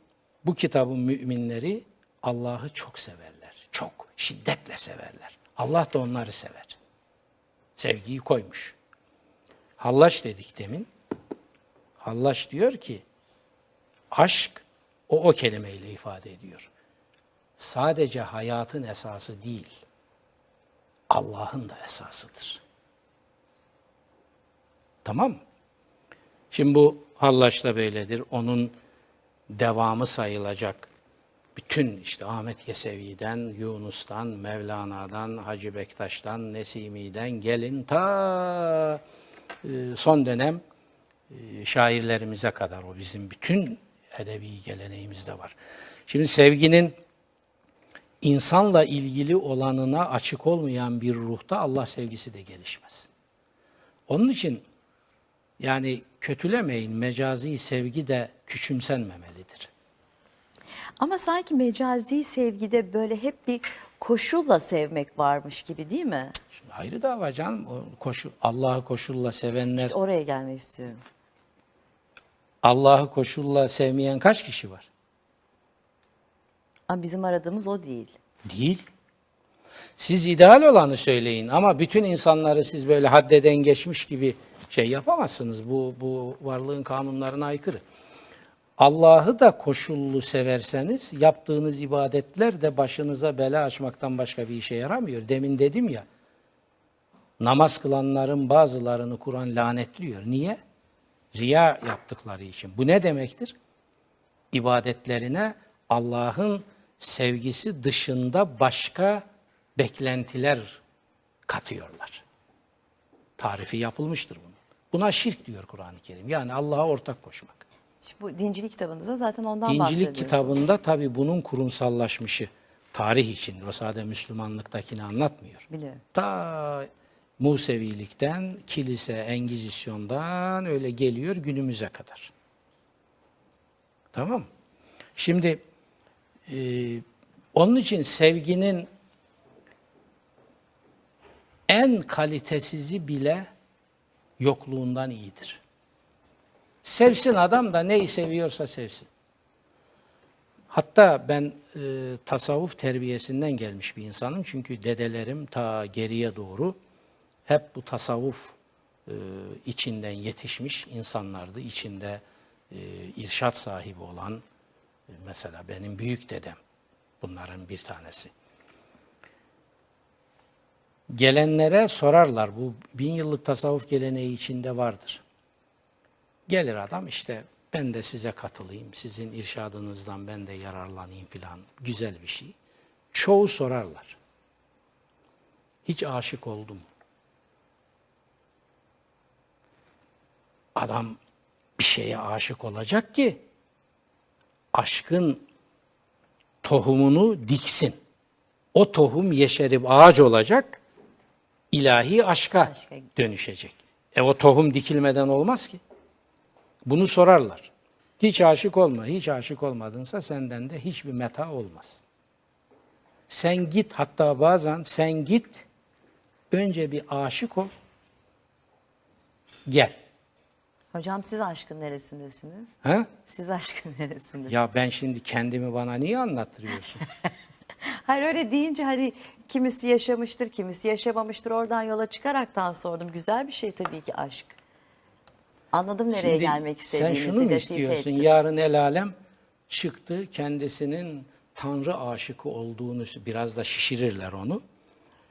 S2: bu kitabın müminleri Allah'ı çok severler. Çok şiddetle severler. Allah da onları sever. Sevgiyi koymuş. Hallaç dedik demin. Hallaç diyor ki aşk o o kelimeyle ifade ediyor. Sadece hayatın esası değil, Allah'ın da esasıdır. Tamam mı? Şimdi bu Hallaç da böyledir. Onun devamı sayılacak. Bütün işte Ahmet Yesevi'den, Yunus'tan, Mevlana'dan, Hacı Bektaş'tan, Nesimi'den gelin ta e, son dönem e, şairlerimize kadar o bizim bütün edebi geleneğimizde var. Şimdi sevginin insanla ilgili olanına açık olmayan bir ruhta Allah sevgisi de gelişmez. Onun için yani kötülemeyin mecazi sevgi de küçümsenmemelidir.
S1: Ama sanki mecazi sevgide böyle hep bir koşulla sevmek varmış gibi değil mi?
S2: Şimdi ayrı dava canım. O koşu, Allah'ı koşulla sevenler,
S1: İşte oraya gelmek istiyorum.
S2: Allah'ı koşulla sevmeyen kaç kişi var?
S1: Ama bizim aradığımız o değil.
S2: Değil. Siz ideal olanı söyleyin ama bütün insanları siz böyle haddeden geçmiş gibi şey yapamazsınız. Bu, bu varlığın kanunlarına aykırı. Allah'ı da koşullu severseniz yaptığınız ibadetler de başınıza bela açmaktan başka bir işe yaramıyor. Demin dedim ya, namaz kılanların bazılarını Kur'an lanetliyor. Niye? Riya yaptıkları için. Bu ne demektir? ibadetlerine Allah'ın sevgisi dışında başka beklentiler katıyorlar. Tarifi yapılmıştır bunun. Buna şirk diyor Kur'an-ı Kerim. Yani Allah'a ortak koşmak.
S1: Bu dincilik kitabınızda zaten ondan
S2: Dincilik
S1: bahsediyorsunuz.
S2: kitabında tabi bunun kurumsallaşmışı tarih için. O sadece Müslümanlıktakini anlatmıyor.
S1: Biliyorum.
S2: Ta Musevilikten, kilise, Engizisyon'dan öyle geliyor günümüze kadar. Tamam? Şimdi e, onun için sevginin en kalitesizi bile yokluğundan iyidir. Sevsin adam da neyi seviyorsa sevsin. Hatta ben e, tasavvuf terbiyesinden gelmiş bir insanım. Çünkü dedelerim ta geriye doğru hep bu tasavvuf e, içinden yetişmiş insanlardı. İçinde e, irşat sahibi olan e, mesela benim büyük dedem bunların bir tanesi. Gelenlere sorarlar bu bin yıllık tasavvuf geleneği içinde vardır. Gelir adam işte ben de size katılayım, sizin irşadınızdan ben de yararlanayım filan. Güzel bir şey. Çoğu sorarlar. Hiç aşık oldum. Adam bir şeye aşık olacak ki aşkın tohumunu diksin. O tohum yeşerip ağaç olacak, ilahi aşka
S1: Aşka.
S2: dönüşecek. E o tohum dikilmeden olmaz ki. Bunu sorarlar. Hiç aşık olma, hiç aşık olmadınsa senden de hiçbir meta olmaz. Sen git, hatta bazen sen git, önce bir aşık ol, gel.
S1: Hocam siz aşkın neresindesiniz?
S2: Ha?
S1: Siz aşkın [LAUGHS] neresindesiniz?
S2: Ya ben şimdi kendimi bana niye anlattırıyorsun? [LAUGHS] [LAUGHS]
S1: Hayır öyle deyince hani kimisi yaşamıştır, kimisi yaşamamıştır. Oradan yola çıkaraktan sordum. Güzel bir şey tabii ki aşk. Anladım nereye
S2: Şimdi
S1: gelmek
S2: Sen
S1: istediğinizi.
S2: şunu mu istiyorsun?
S1: ettim.
S2: Yarın el alem çıktı kendisinin Tanrı aşıkı olduğunu biraz da şişirirler onu.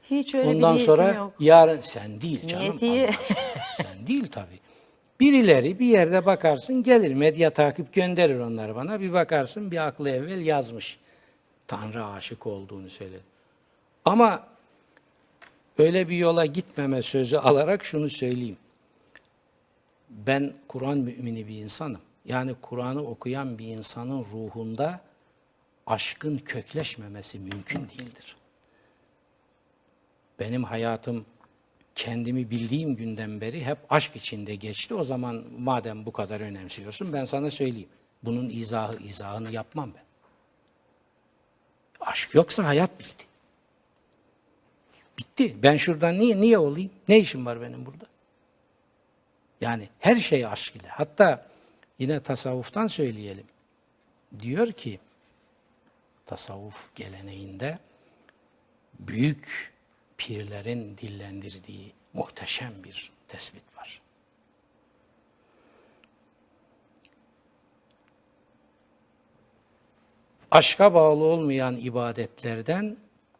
S1: Hiç öyle bir
S2: Ondan
S1: niyetim
S2: sonra
S1: yok.
S2: yarın sen değil canım. Sen değil tabii. Birileri bir yerde bakarsın gelir medya takip gönderir onları bana. Bir bakarsın bir aklı evvel yazmış. Tanrı aşık olduğunu söyledi. Ama öyle bir yola gitmeme sözü alarak şunu söyleyeyim. Ben Kur'an mümini bir insanım. Yani Kur'an'ı okuyan bir insanın ruhunda aşkın kökleşmemesi mümkün değildir. Benim hayatım kendimi bildiğim günden beri hep aşk içinde geçti. O zaman madem bu kadar önemsiyorsun ben sana söyleyeyim. Bunun izahı izahını yapmam ben. Aşk yoksa hayat bitti. Bitti. Ben şuradan niye niye olayım? Ne işim var benim burada? Yani her şey aşk ile. Hatta yine tasavvuftan söyleyelim. Diyor ki tasavvuf geleneğinde büyük pirlerin dillendirdiği muhteşem bir tespit var. Aşka bağlı olmayan ibadetlerden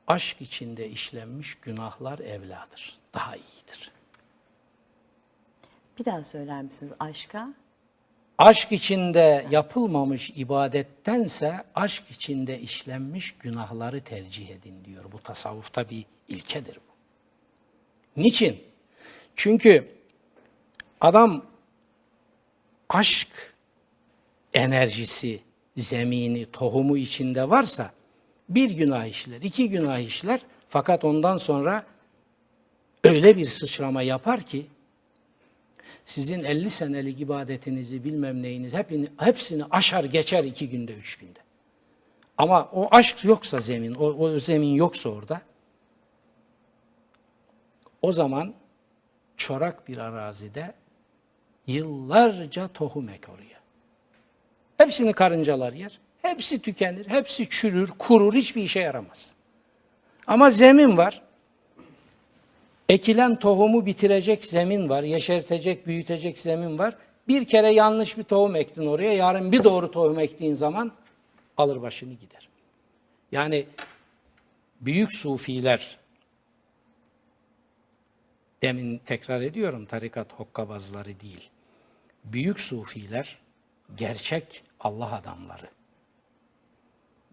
S2: aşk içinde işlenmiş günahlar evladır. Daha iyidir.
S1: Bir daha söyler misiniz aşka?
S2: Aşk içinde yapılmamış ibadettense aşk içinde işlenmiş günahları tercih edin diyor. Bu tasavvufta bir ilkedir bu. Niçin? Çünkü adam aşk enerjisi, zemini, tohumu içinde varsa bir günah işler, iki günah işler fakat ondan sonra öyle bir sıçrama yapar ki sizin 50 senelik ibadetinizi bilmem neyiniz hepini, hepsini aşar geçer iki günde, üç günde. Ama o aşk yoksa zemin, o, o zemin yoksa orada, o zaman çorak bir arazide yıllarca tohum ek oraya. Hepsini karıncalar yer, hepsi tükenir, hepsi çürür, kurur, hiçbir işe yaramaz. Ama zemin var, Ekilen tohumu bitirecek zemin var, yeşertecek, büyütecek zemin var. Bir kere yanlış bir tohum ektin oraya, yarın bir doğru tohum ektiğin zaman alır başını gider. Yani büyük sufiler, demin tekrar ediyorum tarikat hokkabazları değil. Büyük sufiler gerçek Allah adamları.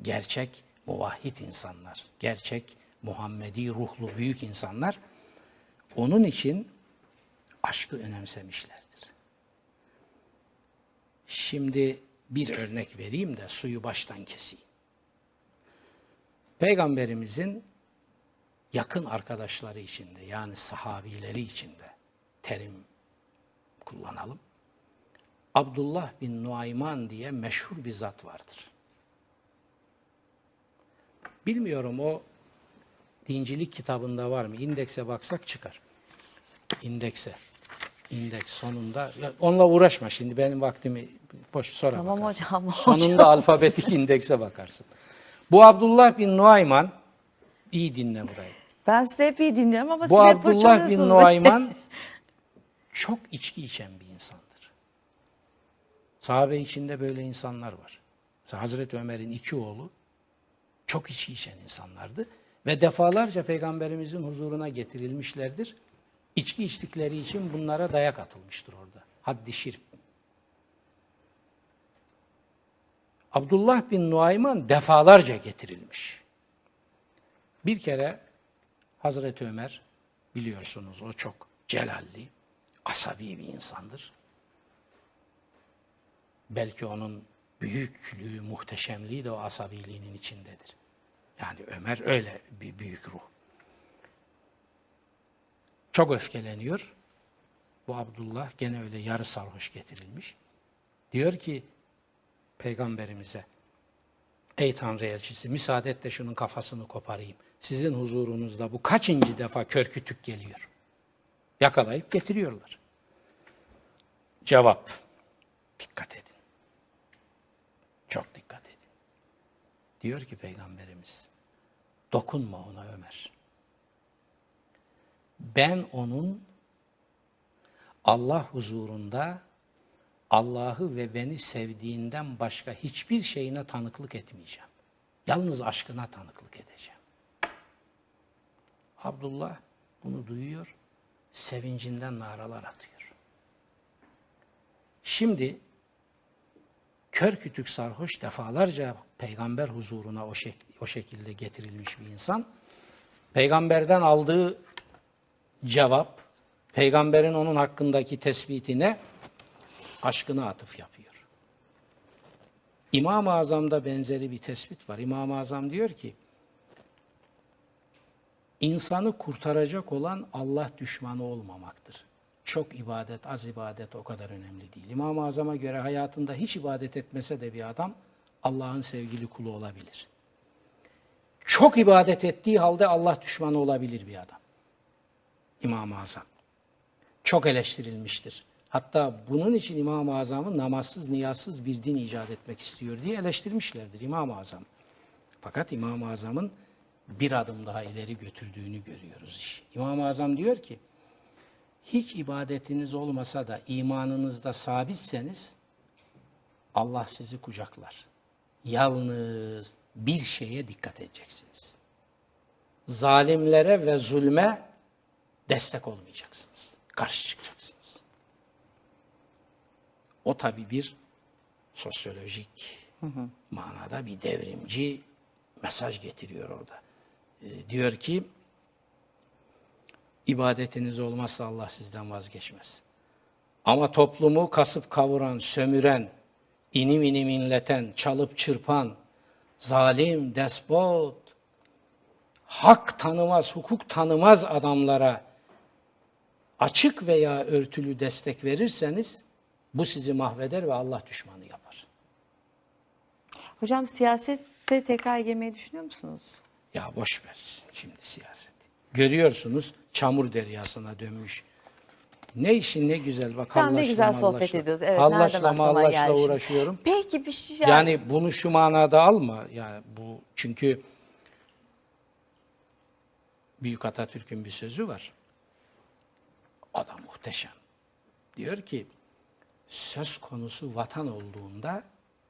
S2: Gerçek muvahhid insanlar, gerçek Muhammedi ruhlu büyük insanlar onun için aşkı önemsemişlerdir. Şimdi bir örnek vereyim de suyu baştan keseyim. Peygamberimizin yakın arkadaşları içinde yani sahabileri içinde terim kullanalım. Abdullah bin Nuayman diye meşhur bir zat vardır. Bilmiyorum o dincilik kitabında var mı? İndekse baksak çıkar. İndekse. indeks sonunda onunla uğraşma şimdi benim vaktimi boş sonra
S1: Tamam
S2: bakarsın.
S1: hocam. [LAUGHS]
S2: Sonunda alfabetik indekse bakarsın. Bu Abdullah bin Nuayman iyi dinle burayı.
S1: Ben size hep iyi dinliyorum ama
S2: Bu
S1: siz hep
S2: Abdullah bin. Nuayman çok içki içen bir insandır. Sahabe içinde böyle insanlar var. Mesela Hazreti Ömer'in iki oğlu çok içki içen insanlardı. Ve defalarca Peygamberimizin huzuruna getirilmişlerdir. İçki içtikleri için bunlara dayak atılmıştır orada. Haddi şirk. Abdullah bin Nuayman defalarca getirilmiş. Bir kere Hazreti Ömer biliyorsunuz o çok celalli, asabi bir insandır. Belki onun büyüklüğü, muhteşemliği de o asabiliğinin içindedir. Yani Ömer öyle bir büyük ruh. Çok öfkeleniyor. Bu Abdullah gene öyle yarı sarhoş getirilmiş. Diyor ki peygamberimize Ey Tanrı elçisi müsaade et de şunun kafasını koparayım. Sizin huzurunuzda bu kaçıncı defa kör kütük geliyor? Yakalayıp getiriyorlar. Cevap. Dikkat edin. Çok dikkat edin. Diyor ki Peygamberimiz, dokunma ona Ömer. Ben onun Allah huzurunda Allah'ı ve beni sevdiğinden başka hiçbir şeyine tanıklık etmeyeceğim. Yalnız aşkına tanıklık edeceğim. Abdullah bunu duyuyor, sevincinden naralar atıyor. Şimdi kör kütük sarhoş defalarca peygamber huzuruna o, şek o şekilde getirilmiş bir insan. Peygamberden aldığı cevap, peygamberin onun hakkındaki tespitine aşkına atıf yapıyor. İmam-ı Azam'da benzeri bir tespit var. İmam-ı Azam diyor ki, insanı kurtaracak olan Allah düşmanı olmamaktır. Çok ibadet, az ibadet o kadar önemli değil. İmam-ı Azam'a göre hayatında hiç ibadet etmese de bir adam Allah'ın sevgili kulu olabilir. Çok ibadet ettiği halde Allah düşmanı olabilir bir adam. İmam-ı Azam. Çok eleştirilmiştir. Hatta bunun için İmam-ı Azam'ı namazsız, niyazsız bir din icat etmek istiyor diye eleştirmişlerdir İmam-ı Azam. Fakat İmam-ı Azam'ın bir adım daha ileri götürdüğünü görüyoruz. iş. İmam-ı Azam diyor ki, hiç ibadetiniz olmasa da imanınızda sabitseniz Allah sizi kucaklar. Yalnız bir şeye dikkat edeceksiniz. Zalimlere ve zulme destek olmayacaksınız. Karşı çıkacaksınız. O tabi bir sosyolojik manada bir devrimci mesaj getiriyor orada. Ee, diyor ki ibadetiniz olmazsa Allah sizden vazgeçmez. Ama toplumu kasıp kavuran, sömüren, inim inim inleten, çalıp çırpan, zalim, despot, hak tanımaz, hukuk tanımaz adamlara açık veya örtülü destek verirseniz bu sizi mahveder ve Allah düşmanı yapar.
S1: Hocam siyasette tekrar girmeyi düşünüyor musunuz?
S2: Ya boş ver şimdi siyaset. Görüyorsunuz çamur deryasına dönmüş. Ne işin ne güzel bak
S1: Tamam ne güzel sohbet ediyoruz. Evet, nereden aklıma geldi şimdi?
S2: uğraşıyorum.
S1: Peki bir şey
S2: Yani bunu şu manada alma. Yani bu çünkü Büyük Atatürk'ün bir sözü var. Adam muhteşem. Diyor ki söz konusu vatan olduğunda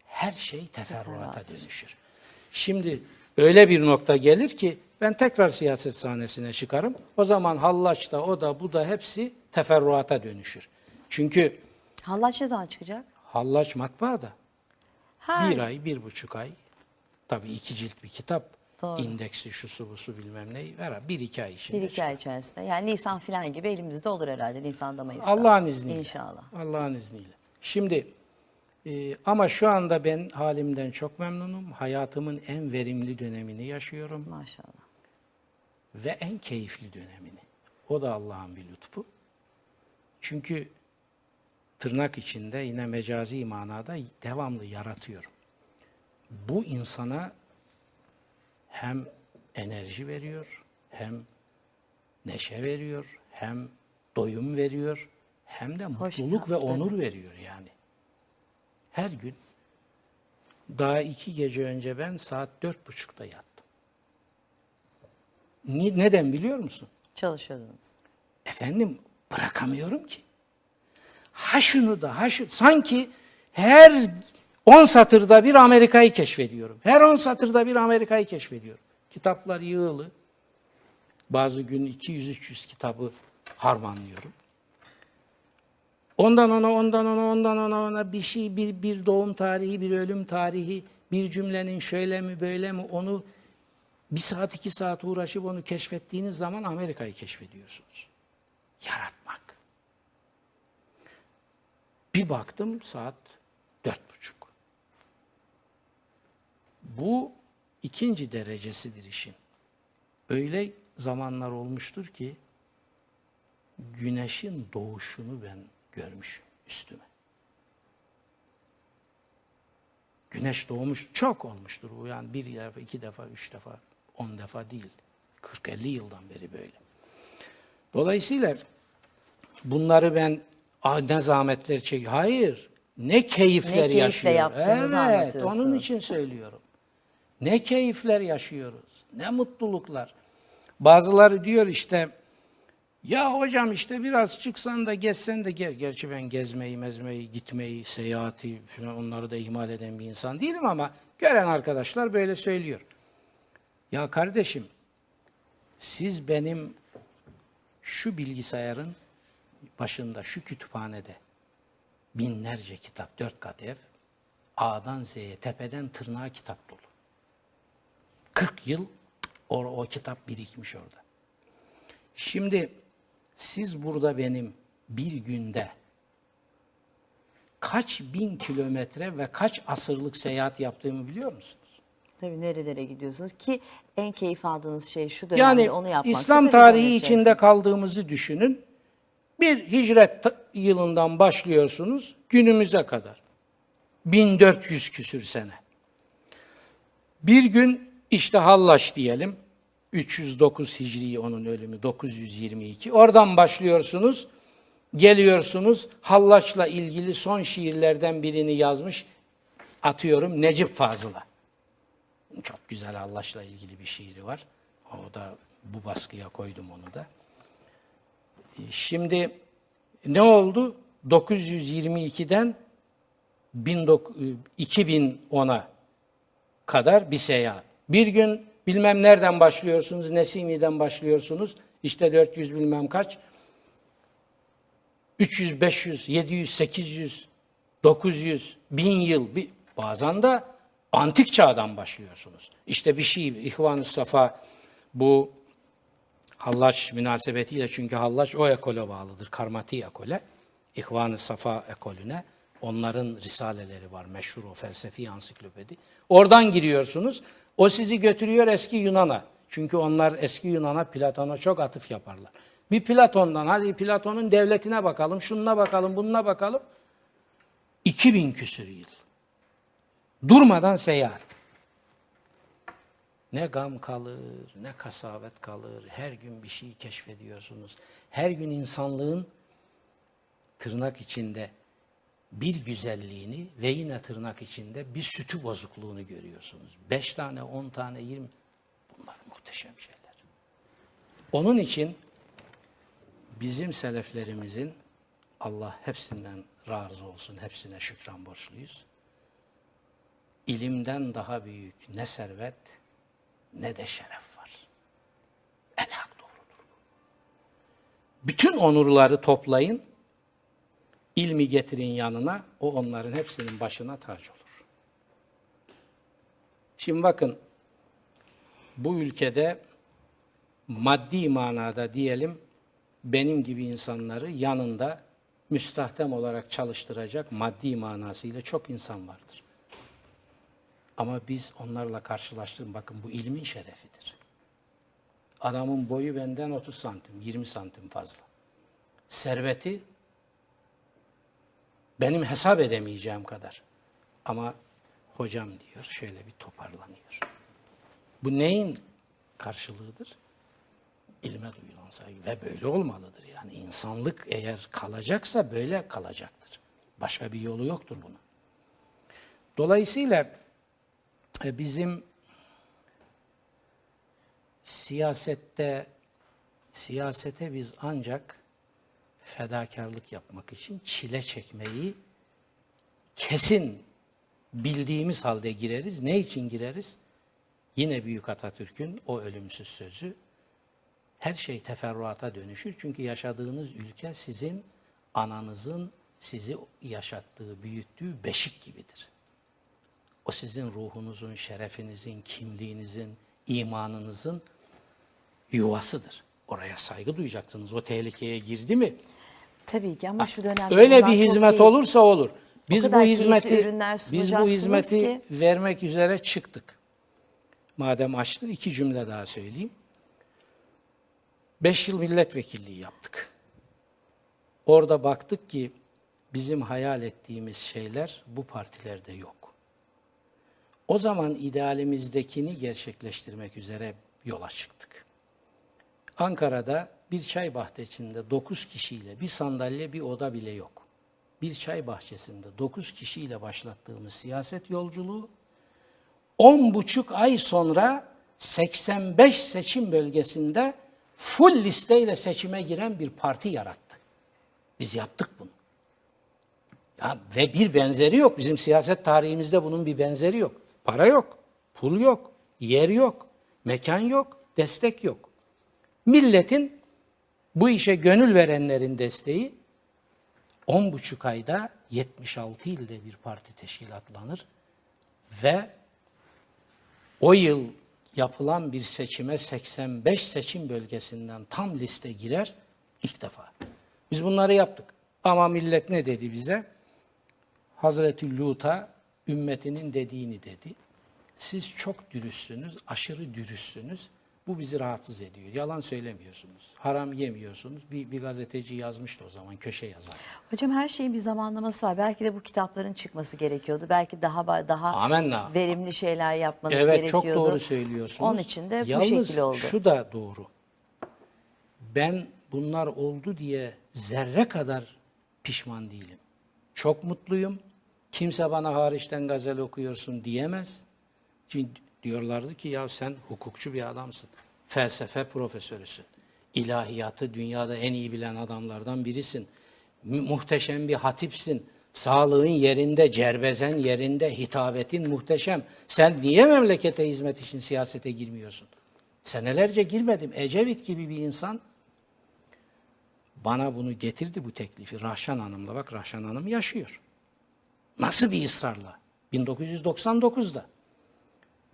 S2: her şey teferruata dönüşür. Şimdi öyle bir nokta gelir ki ben tekrar siyaset sahnesine çıkarım. O zaman hallaçta o da bu da hepsi teferruata dönüşür. Çünkü
S1: Hallaç ne zaman çıkacak?
S2: hallaç matbaada.
S1: Ha,
S2: Bir ay, bir buçuk ay. Tabii iki cilt bir kitap.
S1: Doğru.
S2: İndeksi, şusu, busu bilmem neyi. Ver, bir iki ay içinde.
S1: bir iki ay içerisinde. Yani Nisan falan gibi elimizde olur herhalde. Nisan'da Mayıs'ta.
S2: Allah'ın izniyle.
S1: İnşallah.
S2: Allah'ın izniyle. Şimdi e, ama şu anda ben halimden çok memnunum. Hayatımın en verimli dönemini yaşıyorum
S1: Maşallah.
S2: Ve en keyifli dönemini. O da Allah'ın bir lütfu. Çünkü tırnak içinde yine mecazi manada devamlı yaratıyorum. Bu insana hem enerji veriyor, hem neşe veriyor, hem doyum veriyor, hem de
S1: Hoş
S2: mutluluk ve onur veriyor yani. Her gün daha iki gece önce ben saat dört buçukta yattım. Neden biliyor musun?
S1: Çalışıyordunuz.
S2: Efendim bırakamıyorum ki. Ha şunu da ha şu sanki her 10 satırda bir Amerika'yı keşfediyorum. Her 10 satırda bir Amerika'yı keşfediyorum. Kitaplar yığılı. Bazı gün 200-300 kitabı harmanlıyorum. Ondan ona, ondan ona, ondan ona, ona bir şey, bir, bir doğum tarihi, bir ölüm tarihi, bir cümlenin şöyle mi böyle mi onu bir saat iki saat uğraşıp onu keşfettiğiniz zaman Amerika'yı keşfediyorsunuz. Yaratmak. Bir baktım saat dört buçuk. Bu ikinci derecesidir işin. Öyle zamanlar olmuştur ki güneşin doğuşunu ben görmüşüm üstüme. Güneş doğmuş çok olmuştur bu yani bir defa, iki defa, üç defa, on defa değil. 40-50 yıldan beri böyle. Dolayısıyla bunları ben ah ne zahmetler çek. Hayır. Ne keyifler
S1: Ne keyifle
S2: yaşıyor.
S1: yaptığınızı
S2: Evet, onun için söylüyorum. Ne keyifler yaşıyoruz. Ne mutluluklar. Bazıları diyor işte ya hocam işte biraz çıksan da gezsen de gel. Gerçi ben gezmeyi, mezmeyi, gitmeyi, seyahati falan onları da ihmal eden bir insan değilim ama gören arkadaşlar böyle söylüyor. Ya kardeşim siz benim şu bilgisayarın başında, şu kütüphanede binlerce kitap, dört kat ev, A'dan Z'ye, tepeden tırnağa kitap dolu. 40 yıl o, o kitap birikmiş orada. Şimdi siz burada benim bir günde kaç bin kilometre ve kaç asırlık seyahat yaptığımı biliyor musunuz?
S1: Tabii nerelere gidiyorsunuz ki en keyif aldığınız şey şu dönemde
S2: Yani
S1: onu yapmak.
S2: İslam tarihi içinde kaldığımızı düşünün. Bir hicret yılından başlıyorsunuz günümüze kadar. 1400 küsür sene. Bir gün işte Hallaç diyelim. 309 Hicri onun ölümü 922. Oradan başlıyorsunuz. Geliyorsunuz Hallaç'la ilgili son şiirlerden birini yazmış. Atıyorum Necip Fazıl'a. Çok güzel Hallaç'la ilgili bir şiiri var. O da bu baskıya koydum onu da. E, Şimdi ne oldu? 922'den 19 2010'a kadar bir seyahat. Bir gün bilmem nereden başlıyorsunuz, Nesimi'den başlıyorsunuz. İşte 400 bilmem kaç. 300, 500, 700, 800, 900, 1000 yıl. Bazen de antik çağdan başlıyorsunuz. İşte bir şey, İhvan-ı Safa bu Hallaç münasebetiyle çünkü Hallaç o ekole bağlıdır. Karmati ekole. İhvan-ı Safa ekolüne. Onların risaleleri var meşhur o felsefi ansiklopedi. Oradan giriyorsunuz. O sizi götürüyor eski Yunan'a. Çünkü onlar eski Yunan'a, Platon'a çok atıf yaparlar. Bir Platon'dan hadi Platon'un devletine bakalım, şununa bakalım, bununa bakalım. 2000 küsür yıl. Durmadan seyahat. Ne gam kalır, ne kasavet kalır. Her gün bir şey keşfediyorsunuz. Her gün insanlığın tırnak içinde bir güzelliğini ve yine tırnak içinde bir sütü bozukluğunu görüyorsunuz. Beş tane, on tane, yirmi. Bunlar muhteşem şeyler. Onun için bizim seleflerimizin Allah hepsinden razı olsun, hepsine şükran borçluyuz. İlimden daha büyük ne servet ne de şeref var. El hak doğrudur. Bütün onurları toplayın, ilmi getirin yanına, o onların hepsinin başına tac olur. Şimdi bakın, bu ülkede maddi manada diyelim, benim gibi insanları yanında müstahdem olarak çalıştıracak maddi manasıyla çok insan vardır. Ama biz onlarla karşılaştığım bakın bu ilmin şerefidir. Adamın boyu benden 30 santim, 20 santim fazla. Serveti benim hesap edemeyeceğim kadar. Ama hocam diyor şöyle bir toparlanıyor. Bu neyin karşılığıdır? ilme duyulan saygı ve böyle olmalıdır. Yani insanlık eğer kalacaksa böyle kalacaktır. Başka bir yolu yoktur bunun. Dolayısıyla bizim siyasette siyasete biz ancak fedakarlık yapmak için çile çekmeyi kesin bildiğimiz halde gireriz. Ne için gireriz? Yine Büyük Atatürk'ün o ölümsüz sözü her şey teferruata dönüşür. Çünkü yaşadığınız ülke sizin ananızın sizi yaşattığı, büyüttüğü beşik gibidir. O sizin ruhunuzun, şerefinizin, kimliğinizin, imanınızın yuvasıdır. Oraya saygı duyacaksınız. O tehlikeye girdi mi?
S1: Tabii ki ama şu dönemde
S2: Öyle bir hizmet olursa olur. Biz bu hizmeti biz bu hizmeti
S1: ki-
S2: vermek üzere çıktık. Madem açtın iki cümle daha söyleyeyim. Beş yıl milletvekilliği yaptık. Orada baktık ki bizim hayal ettiğimiz şeyler bu partilerde yok. O zaman idealimizdekini gerçekleştirmek üzere yola çıktık. Ankara'da bir çay bahçesinde 9 kişiyle bir sandalye bir oda bile yok. Bir çay bahçesinde 9 kişiyle başlattığımız siyaset yolculuğu 10 buçuk ay sonra 85 seçim bölgesinde full listeyle seçime giren bir parti yarattı. Biz yaptık bunu. Ya ve bir benzeri yok. Bizim siyaset tarihimizde bunun bir benzeri yok. Para yok, pul yok, yer yok, mekan yok, destek yok. Milletin bu işe gönül verenlerin desteği 10 buçuk ayda 76 ilde bir parti teşkilatlanır ve o yıl yapılan bir seçime 85 seçim bölgesinden tam liste girer ilk defa. Biz bunları yaptık. Ama millet ne dedi bize? Hazreti Lut'a ümmetinin dediğini dedi. Siz çok dürüstsünüz, aşırı dürüstsünüz. Bu bizi rahatsız ediyor. Yalan söylemiyorsunuz. Haram yemiyorsunuz. Bir, bir gazeteci yazmıştı o zaman köşe yazar.
S1: Hocam her şeyin bir zamanlaması var. Belki de bu kitapların çıkması gerekiyordu. Belki daha daha
S2: Amenna.
S1: verimli şeyler yapmanız
S2: Evet
S1: gerekiyordu.
S2: çok doğru söylüyorsunuz.
S1: Onun için de bu
S2: Yalnız
S1: şekilde oldu.
S2: şu da doğru. Ben bunlar oldu diye zerre kadar pişman değilim. Çok mutluyum. Kimse bana hariçten gazel okuyorsun diyemez. Diyorlardı ki ya sen hukukçu bir adamsın. Felsefe profesörüsün. İlahiyatı dünyada en iyi bilen adamlardan birisin. Mu- Muhteşem bir hatipsin. Sağlığın yerinde, cerbezen yerinde, hitabetin muhteşem. Sen niye memlekete hizmet için siyasete girmiyorsun? Senelerce girmedim. Ecevit gibi bir insan bana bunu getirdi bu teklifi. Rahşan Hanım'la bak Rahşan Hanım yaşıyor. Nasıl bir ısrarla? 1999'da.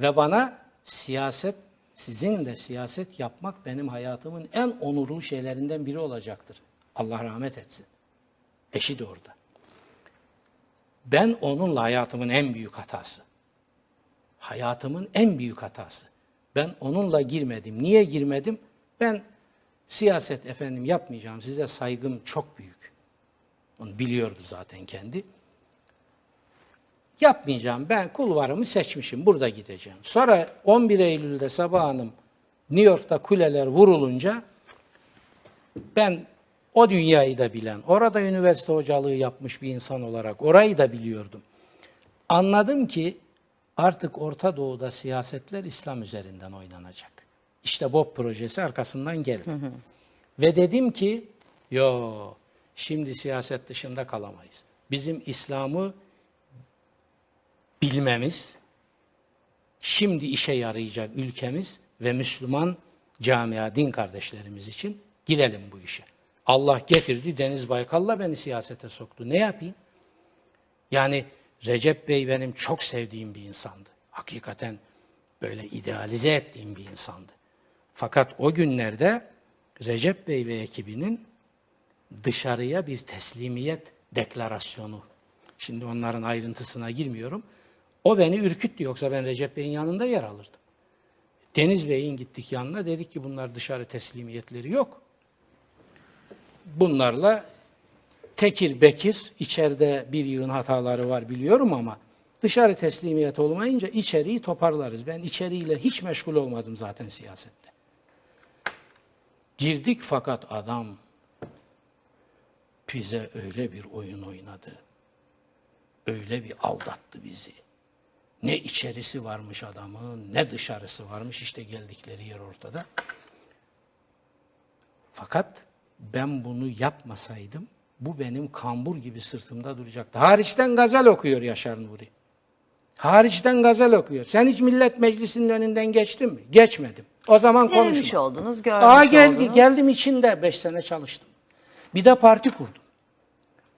S2: Ve bana siyaset, sizin de siyaset yapmak benim hayatımın en onurlu şeylerinden biri olacaktır. Allah rahmet etsin. Eşi de orada. Ben onunla hayatımın en büyük hatası. Hayatımın en büyük hatası. Ben onunla girmedim. Niye girmedim? Ben siyaset efendim yapmayacağım. Size saygım çok büyük. Onu biliyordu zaten kendi. Yapmayacağım. Ben kulvarımı seçmişim. Burada gideceğim. Sonra 11 Eylül'de Sabah Hanım New York'ta kuleler vurulunca ben o dünyayı da bilen, orada üniversite hocalığı yapmış bir insan olarak orayı da biliyordum. Anladım ki artık Orta Doğu'da siyasetler İslam üzerinden oynanacak. İşte BOP projesi arkasından geldi. Ve dedim ki, yo şimdi siyaset dışında kalamayız. Bizim İslam'ı bilmemiz, şimdi işe yarayacak ülkemiz ve Müslüman camia, din kardeşlerimiz için girelim bu işe. Allah getirdi Deniz Baykal'la beni siyasete soktu. Ne yapayım? Yani Recep Bey benim çok sevdiğim bir insandı. Hakikaten böyle idealize ettiğim bir insandı. Fakat o günlerde Recep Bey ve ekibinin dışarıya bir teslimiyet deklarasyonu. Şimdi onların ayrıntısına girmiyorum. O beni ürküttü yoksa ben Recep Bey'in yanında yer alırdım. Deniz Bey'in gittik yanına dedik ki bunlar dışarı teslimiyetleri yok. Bunlarla tekir bekir içeride bir yığın hataları var biliyorum ama dışarı teslimiyet olmayınca içeriği toparlarız. Ben içeriğiyle hiç meşgul olmadım zaten siyasette. Girdik fakat adam bize öyle bir oyun oynadı. Öyle bir aldattı bizi. Ne içerisi varmış adamın, ne dışarısı varmış. İşte geldikleri yer ortada. Fakat ben bunu yapmasaydım bu benim kambur gibi sırtımda duracaktı. Hariçten gazel okuyor Yaşar Nuri. Hariçten gazel okuyor. Sen hiç millet meclisinin önünden geçtin mi? Geçmedim. O zaman konuşma.
S1: oldunuz, görmüş
S2: Aa geldi,
S1: oldunuz.
S2: geldim içinde. Beş sene çalıştım. Bir de parti kurdum.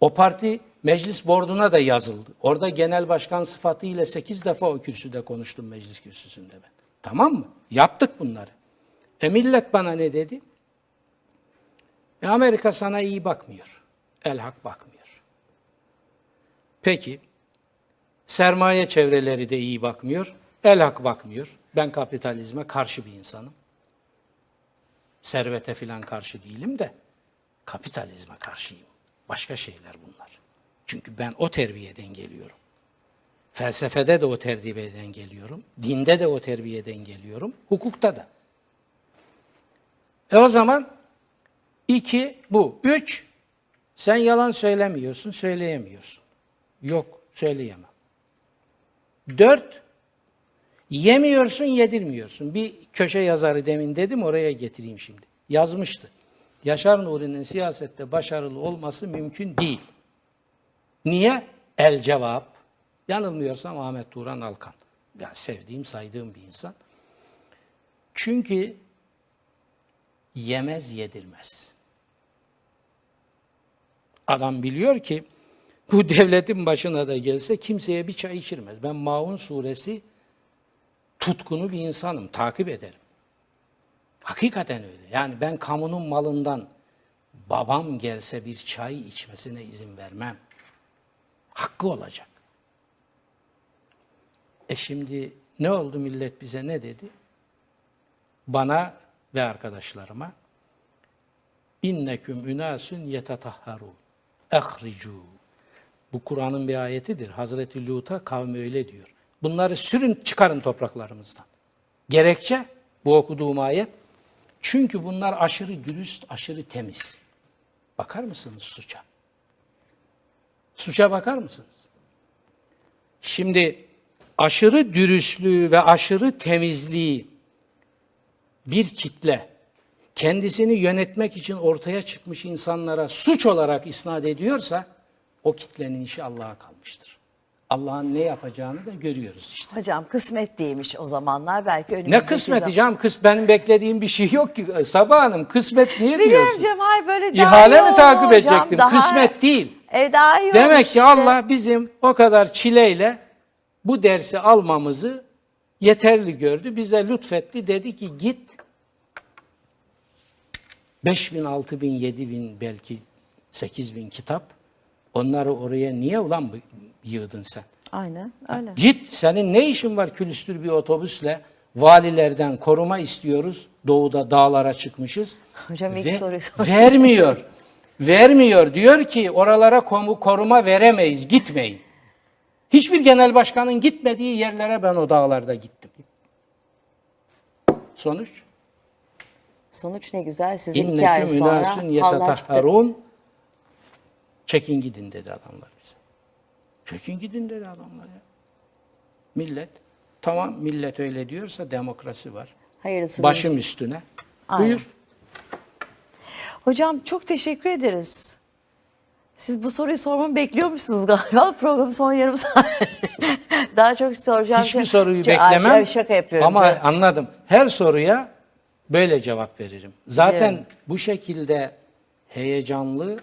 S2: O parti meclis borduna da yazıldı. Orada genel başkan sıfatıyla sekiz defa o kürsüde konuştum meclis kürsüsünde ben. Tamam mı? Yaptık bunları. E millet bana ne dedi? E Amerika sana iyi bakmıyor. El hak bakmıyor. Peki, sermaye çevreleri de iyi bakmıyor. El hak bakmıyor. Ben kapitalizme karşı bir insanım. Servete filan karşı değilim de kapitalizme karşıyım. Başka şeyler bunlar. Çünkü ben o terbiyeden geliyorum. Felsefede de o terbiyeden geliyorum. Dinde de o terbiyeden geliyorum. Hukukta da. E o zaman iki bu. Üç, sen yalan söylemiyorsun, söyleyemiyorsun. Yok, söyleyemem. Dört, yemiyorsun, yedirmiyorsun. Bir köşe yazarı demin dedim, oraya getireyim şimdi. Yazmıştı. Yaşar Nuri'nin siyasette başarılı olması mümkün değil. Niye? El cevap. Yanılmıyorsam Ahmet Turan Alkan. Ya sevdiğim, saydığım bir insan. Çünkü yemez yedirmez. Adam biliyor ki bu [LAUGHS] devletin başına da gelse kimseye bir çay içirmez. Ben Maun suresi tutkunu bir insanım, takip ederim. Hakikaten öyle. Yani ben kamunun malından babam gelse bir çay içmesine izin vermem. Hakkı olacak. E şimdi ne oldu millet bize ne dedi? Bana ve arkadaşlarıma inneküm ünasun yetetahharun ehricu bu Kur'an'ın bir ayetidir. Hazreti Lut'a kavmi öyle diyor. Bunları sürün çıkarın topraklarımızdan. Gerekçe bu okuduğum ayet. Çünkü bunlar aşırı dürüst, aşırı temiz. Bakar mısınız suça? Suça bakar mısınız? Şimdi aşırı dürüstlüğü ve aşırı temizliği bir kitle kendisini yönetmek için ortaya çıkmış insanlara suç olarak isnat ediyorsa o kitlenin işi Allah'a kalmıştır. Allah'ın ne yapacağını da görüyoruz işte.
S1: Hocam kısmet değilmiş o zamanlar belki önümüzdeki
S2: Ne kısmeti
S1: zaman-
S2: canım? Kıs benim beklediğim bir şey yok ki. Sabah Hanım kısmet niye
S1: Biliyorum
S2: diyorsun?
S1: Cemal böyle daha
S2: İhale mi takip edecektim?
S1: daha-
S2: Kısmet değil.
S1: E daha iyi
S2: Demek ki
S1: işte.
S2: Allah bizim o kadar çileyle bu dersi almamızı yeterli gördü. Bize lütfetti. Dedi ki git 5 bin, 6 bin, 7 bin belki 8 bin kitap. Onları oraya niye ulan yığdın sen?
S1: Aynen öyle.
S2: Git senin ne işin var külüstür bir otobüsle valilerden koruma istiyoruz. Doğuda dağlara çıkmışız.
S1: Hocam ilk soruyu sor.
S2: Vermiyor. Vermiyor. Diyor ki oralara koruma veremeyiz. Gitmeyin. Hiçbir genel başkanın gitmediği yerlere ben o dağlarda gittim. Sonuç?
S1: Sonuç ne güzel sizin iki ay sonra hallaştı.
S2: yetetahharun. Çekin gidin dedi adamlar bize. Çekin gidin dedi adamlar ya. Millet, tamam millet öyle diyorsa demokrasi var.
S1: Hayırlısı.
S2: Başım üstüne.
S1: Aynen.
S2: Buyur.
S1: Hocam çok teşekkür ederiz. Siz bu soruyu sormamı bekliyor musunuz galiba? [LAUGHS] Programın son yarım saat. Daha çok soracağım.
S2: Hiçbir
S1: şey-
S2: soruyu
S1: Ay,
S2: beklemem.
S1: ay, şaka yapıyorum.
S2: Ama
S1: Çok-
S2: anladım. Her soruya böyle cevap veririm. Zaten
S1: Biliyorum.
S2: bu şekilde heyecanlı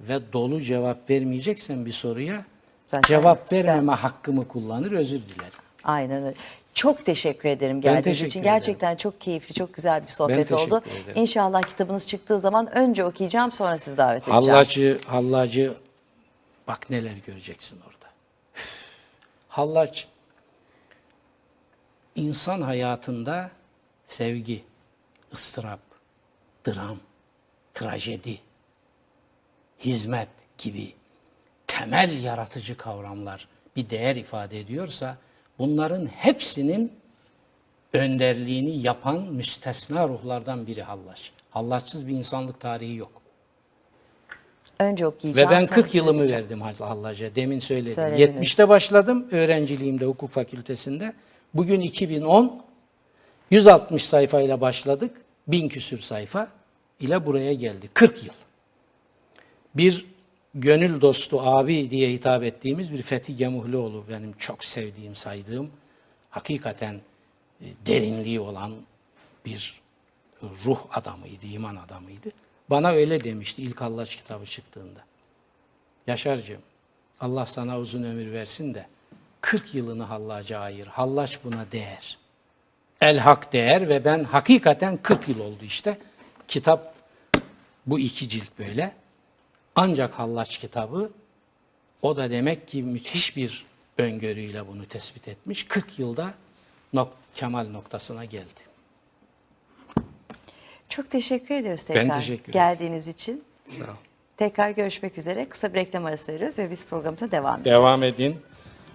S2: ve dolu cevap vermeyeceksen bir soruya
S1: Zaten
S2: cevap vermeme hakkımı kullanır, özür dilerim.
S1: Aynen öyle. Çok teşekkür ederim geldiğiniz
S2: teşekkür
S1: için.
S2: ederim.
S1: Gerçekten çok keyifli, çok güzel bir sohbet
S2: teşekkür
S1: oldu.
S2: ederim.
S1: İnşallah kitabınız çıktığı zaman önce okuyacağım sonra sizi davet edeceğim.
S2: Hallacı, hallacı bak neler göreceksin orada. Üf. Hallaç insan hayatında sevgi, ıstırap, dram, trajedi, hizmet gibi temel yaratıcı kavramlar bir değer ifade ediyorsa bunların hepsinin önderliğini yapan müstesna ruhlardan biri Hallaç. Hallaçsız bir insanlık tarihi yok.
S1: Önce okuyacağım.
S2: Ve ben
S1: sonra
S2: 40
S1: size
S2: yılımı verdim hallaca. Demin söyledim.
S1: Söylediniz.
S2: 70'te başladım öğrenciliğimde hukuk fakültesinde. Bugün 2010 160 sayfayla başladık. 1000 küsür sayfa ile buraya geldi. 40 yıl. Bir gönül dostu abi diye hitap ettiğimiz bir Fethi Gemuhlioğlu benim çok sevdiğim, saydığım, hakikaten e, derinliği olan bir ruh adamıydı, iman adamıydı. Bana öyle demişti ilk Hallaç kitabı çıktığında. Yaşarcığım, Allah sana uzun ömür versin de 40 yılını hallaca ayır. Hallaç buna değer. El hak değer ve ben hakikaten 40 yıl oldu işte. Kitap bu iki cilt böyle. Ancak Hallaç kitabı o da demek ki müthiş bir öngörüyle bunu tespit etmiş. 40 yılda nok kemal noktasına geldi.
S1: Çok teşekkür ediyoruz tekrar
S2: teşekkür ederim.
S1: geldiğiniz için.
S2: Sağ ol.
S1: Tekrar görüşmek üzere. Kısa bir reklam arası veriyoruz ve biz programımıza devam ediyoruz.
S2: Devam edin.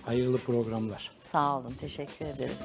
S2: Hayırlı programlar.
S1: Sağ olun. Teşekkür ederiz.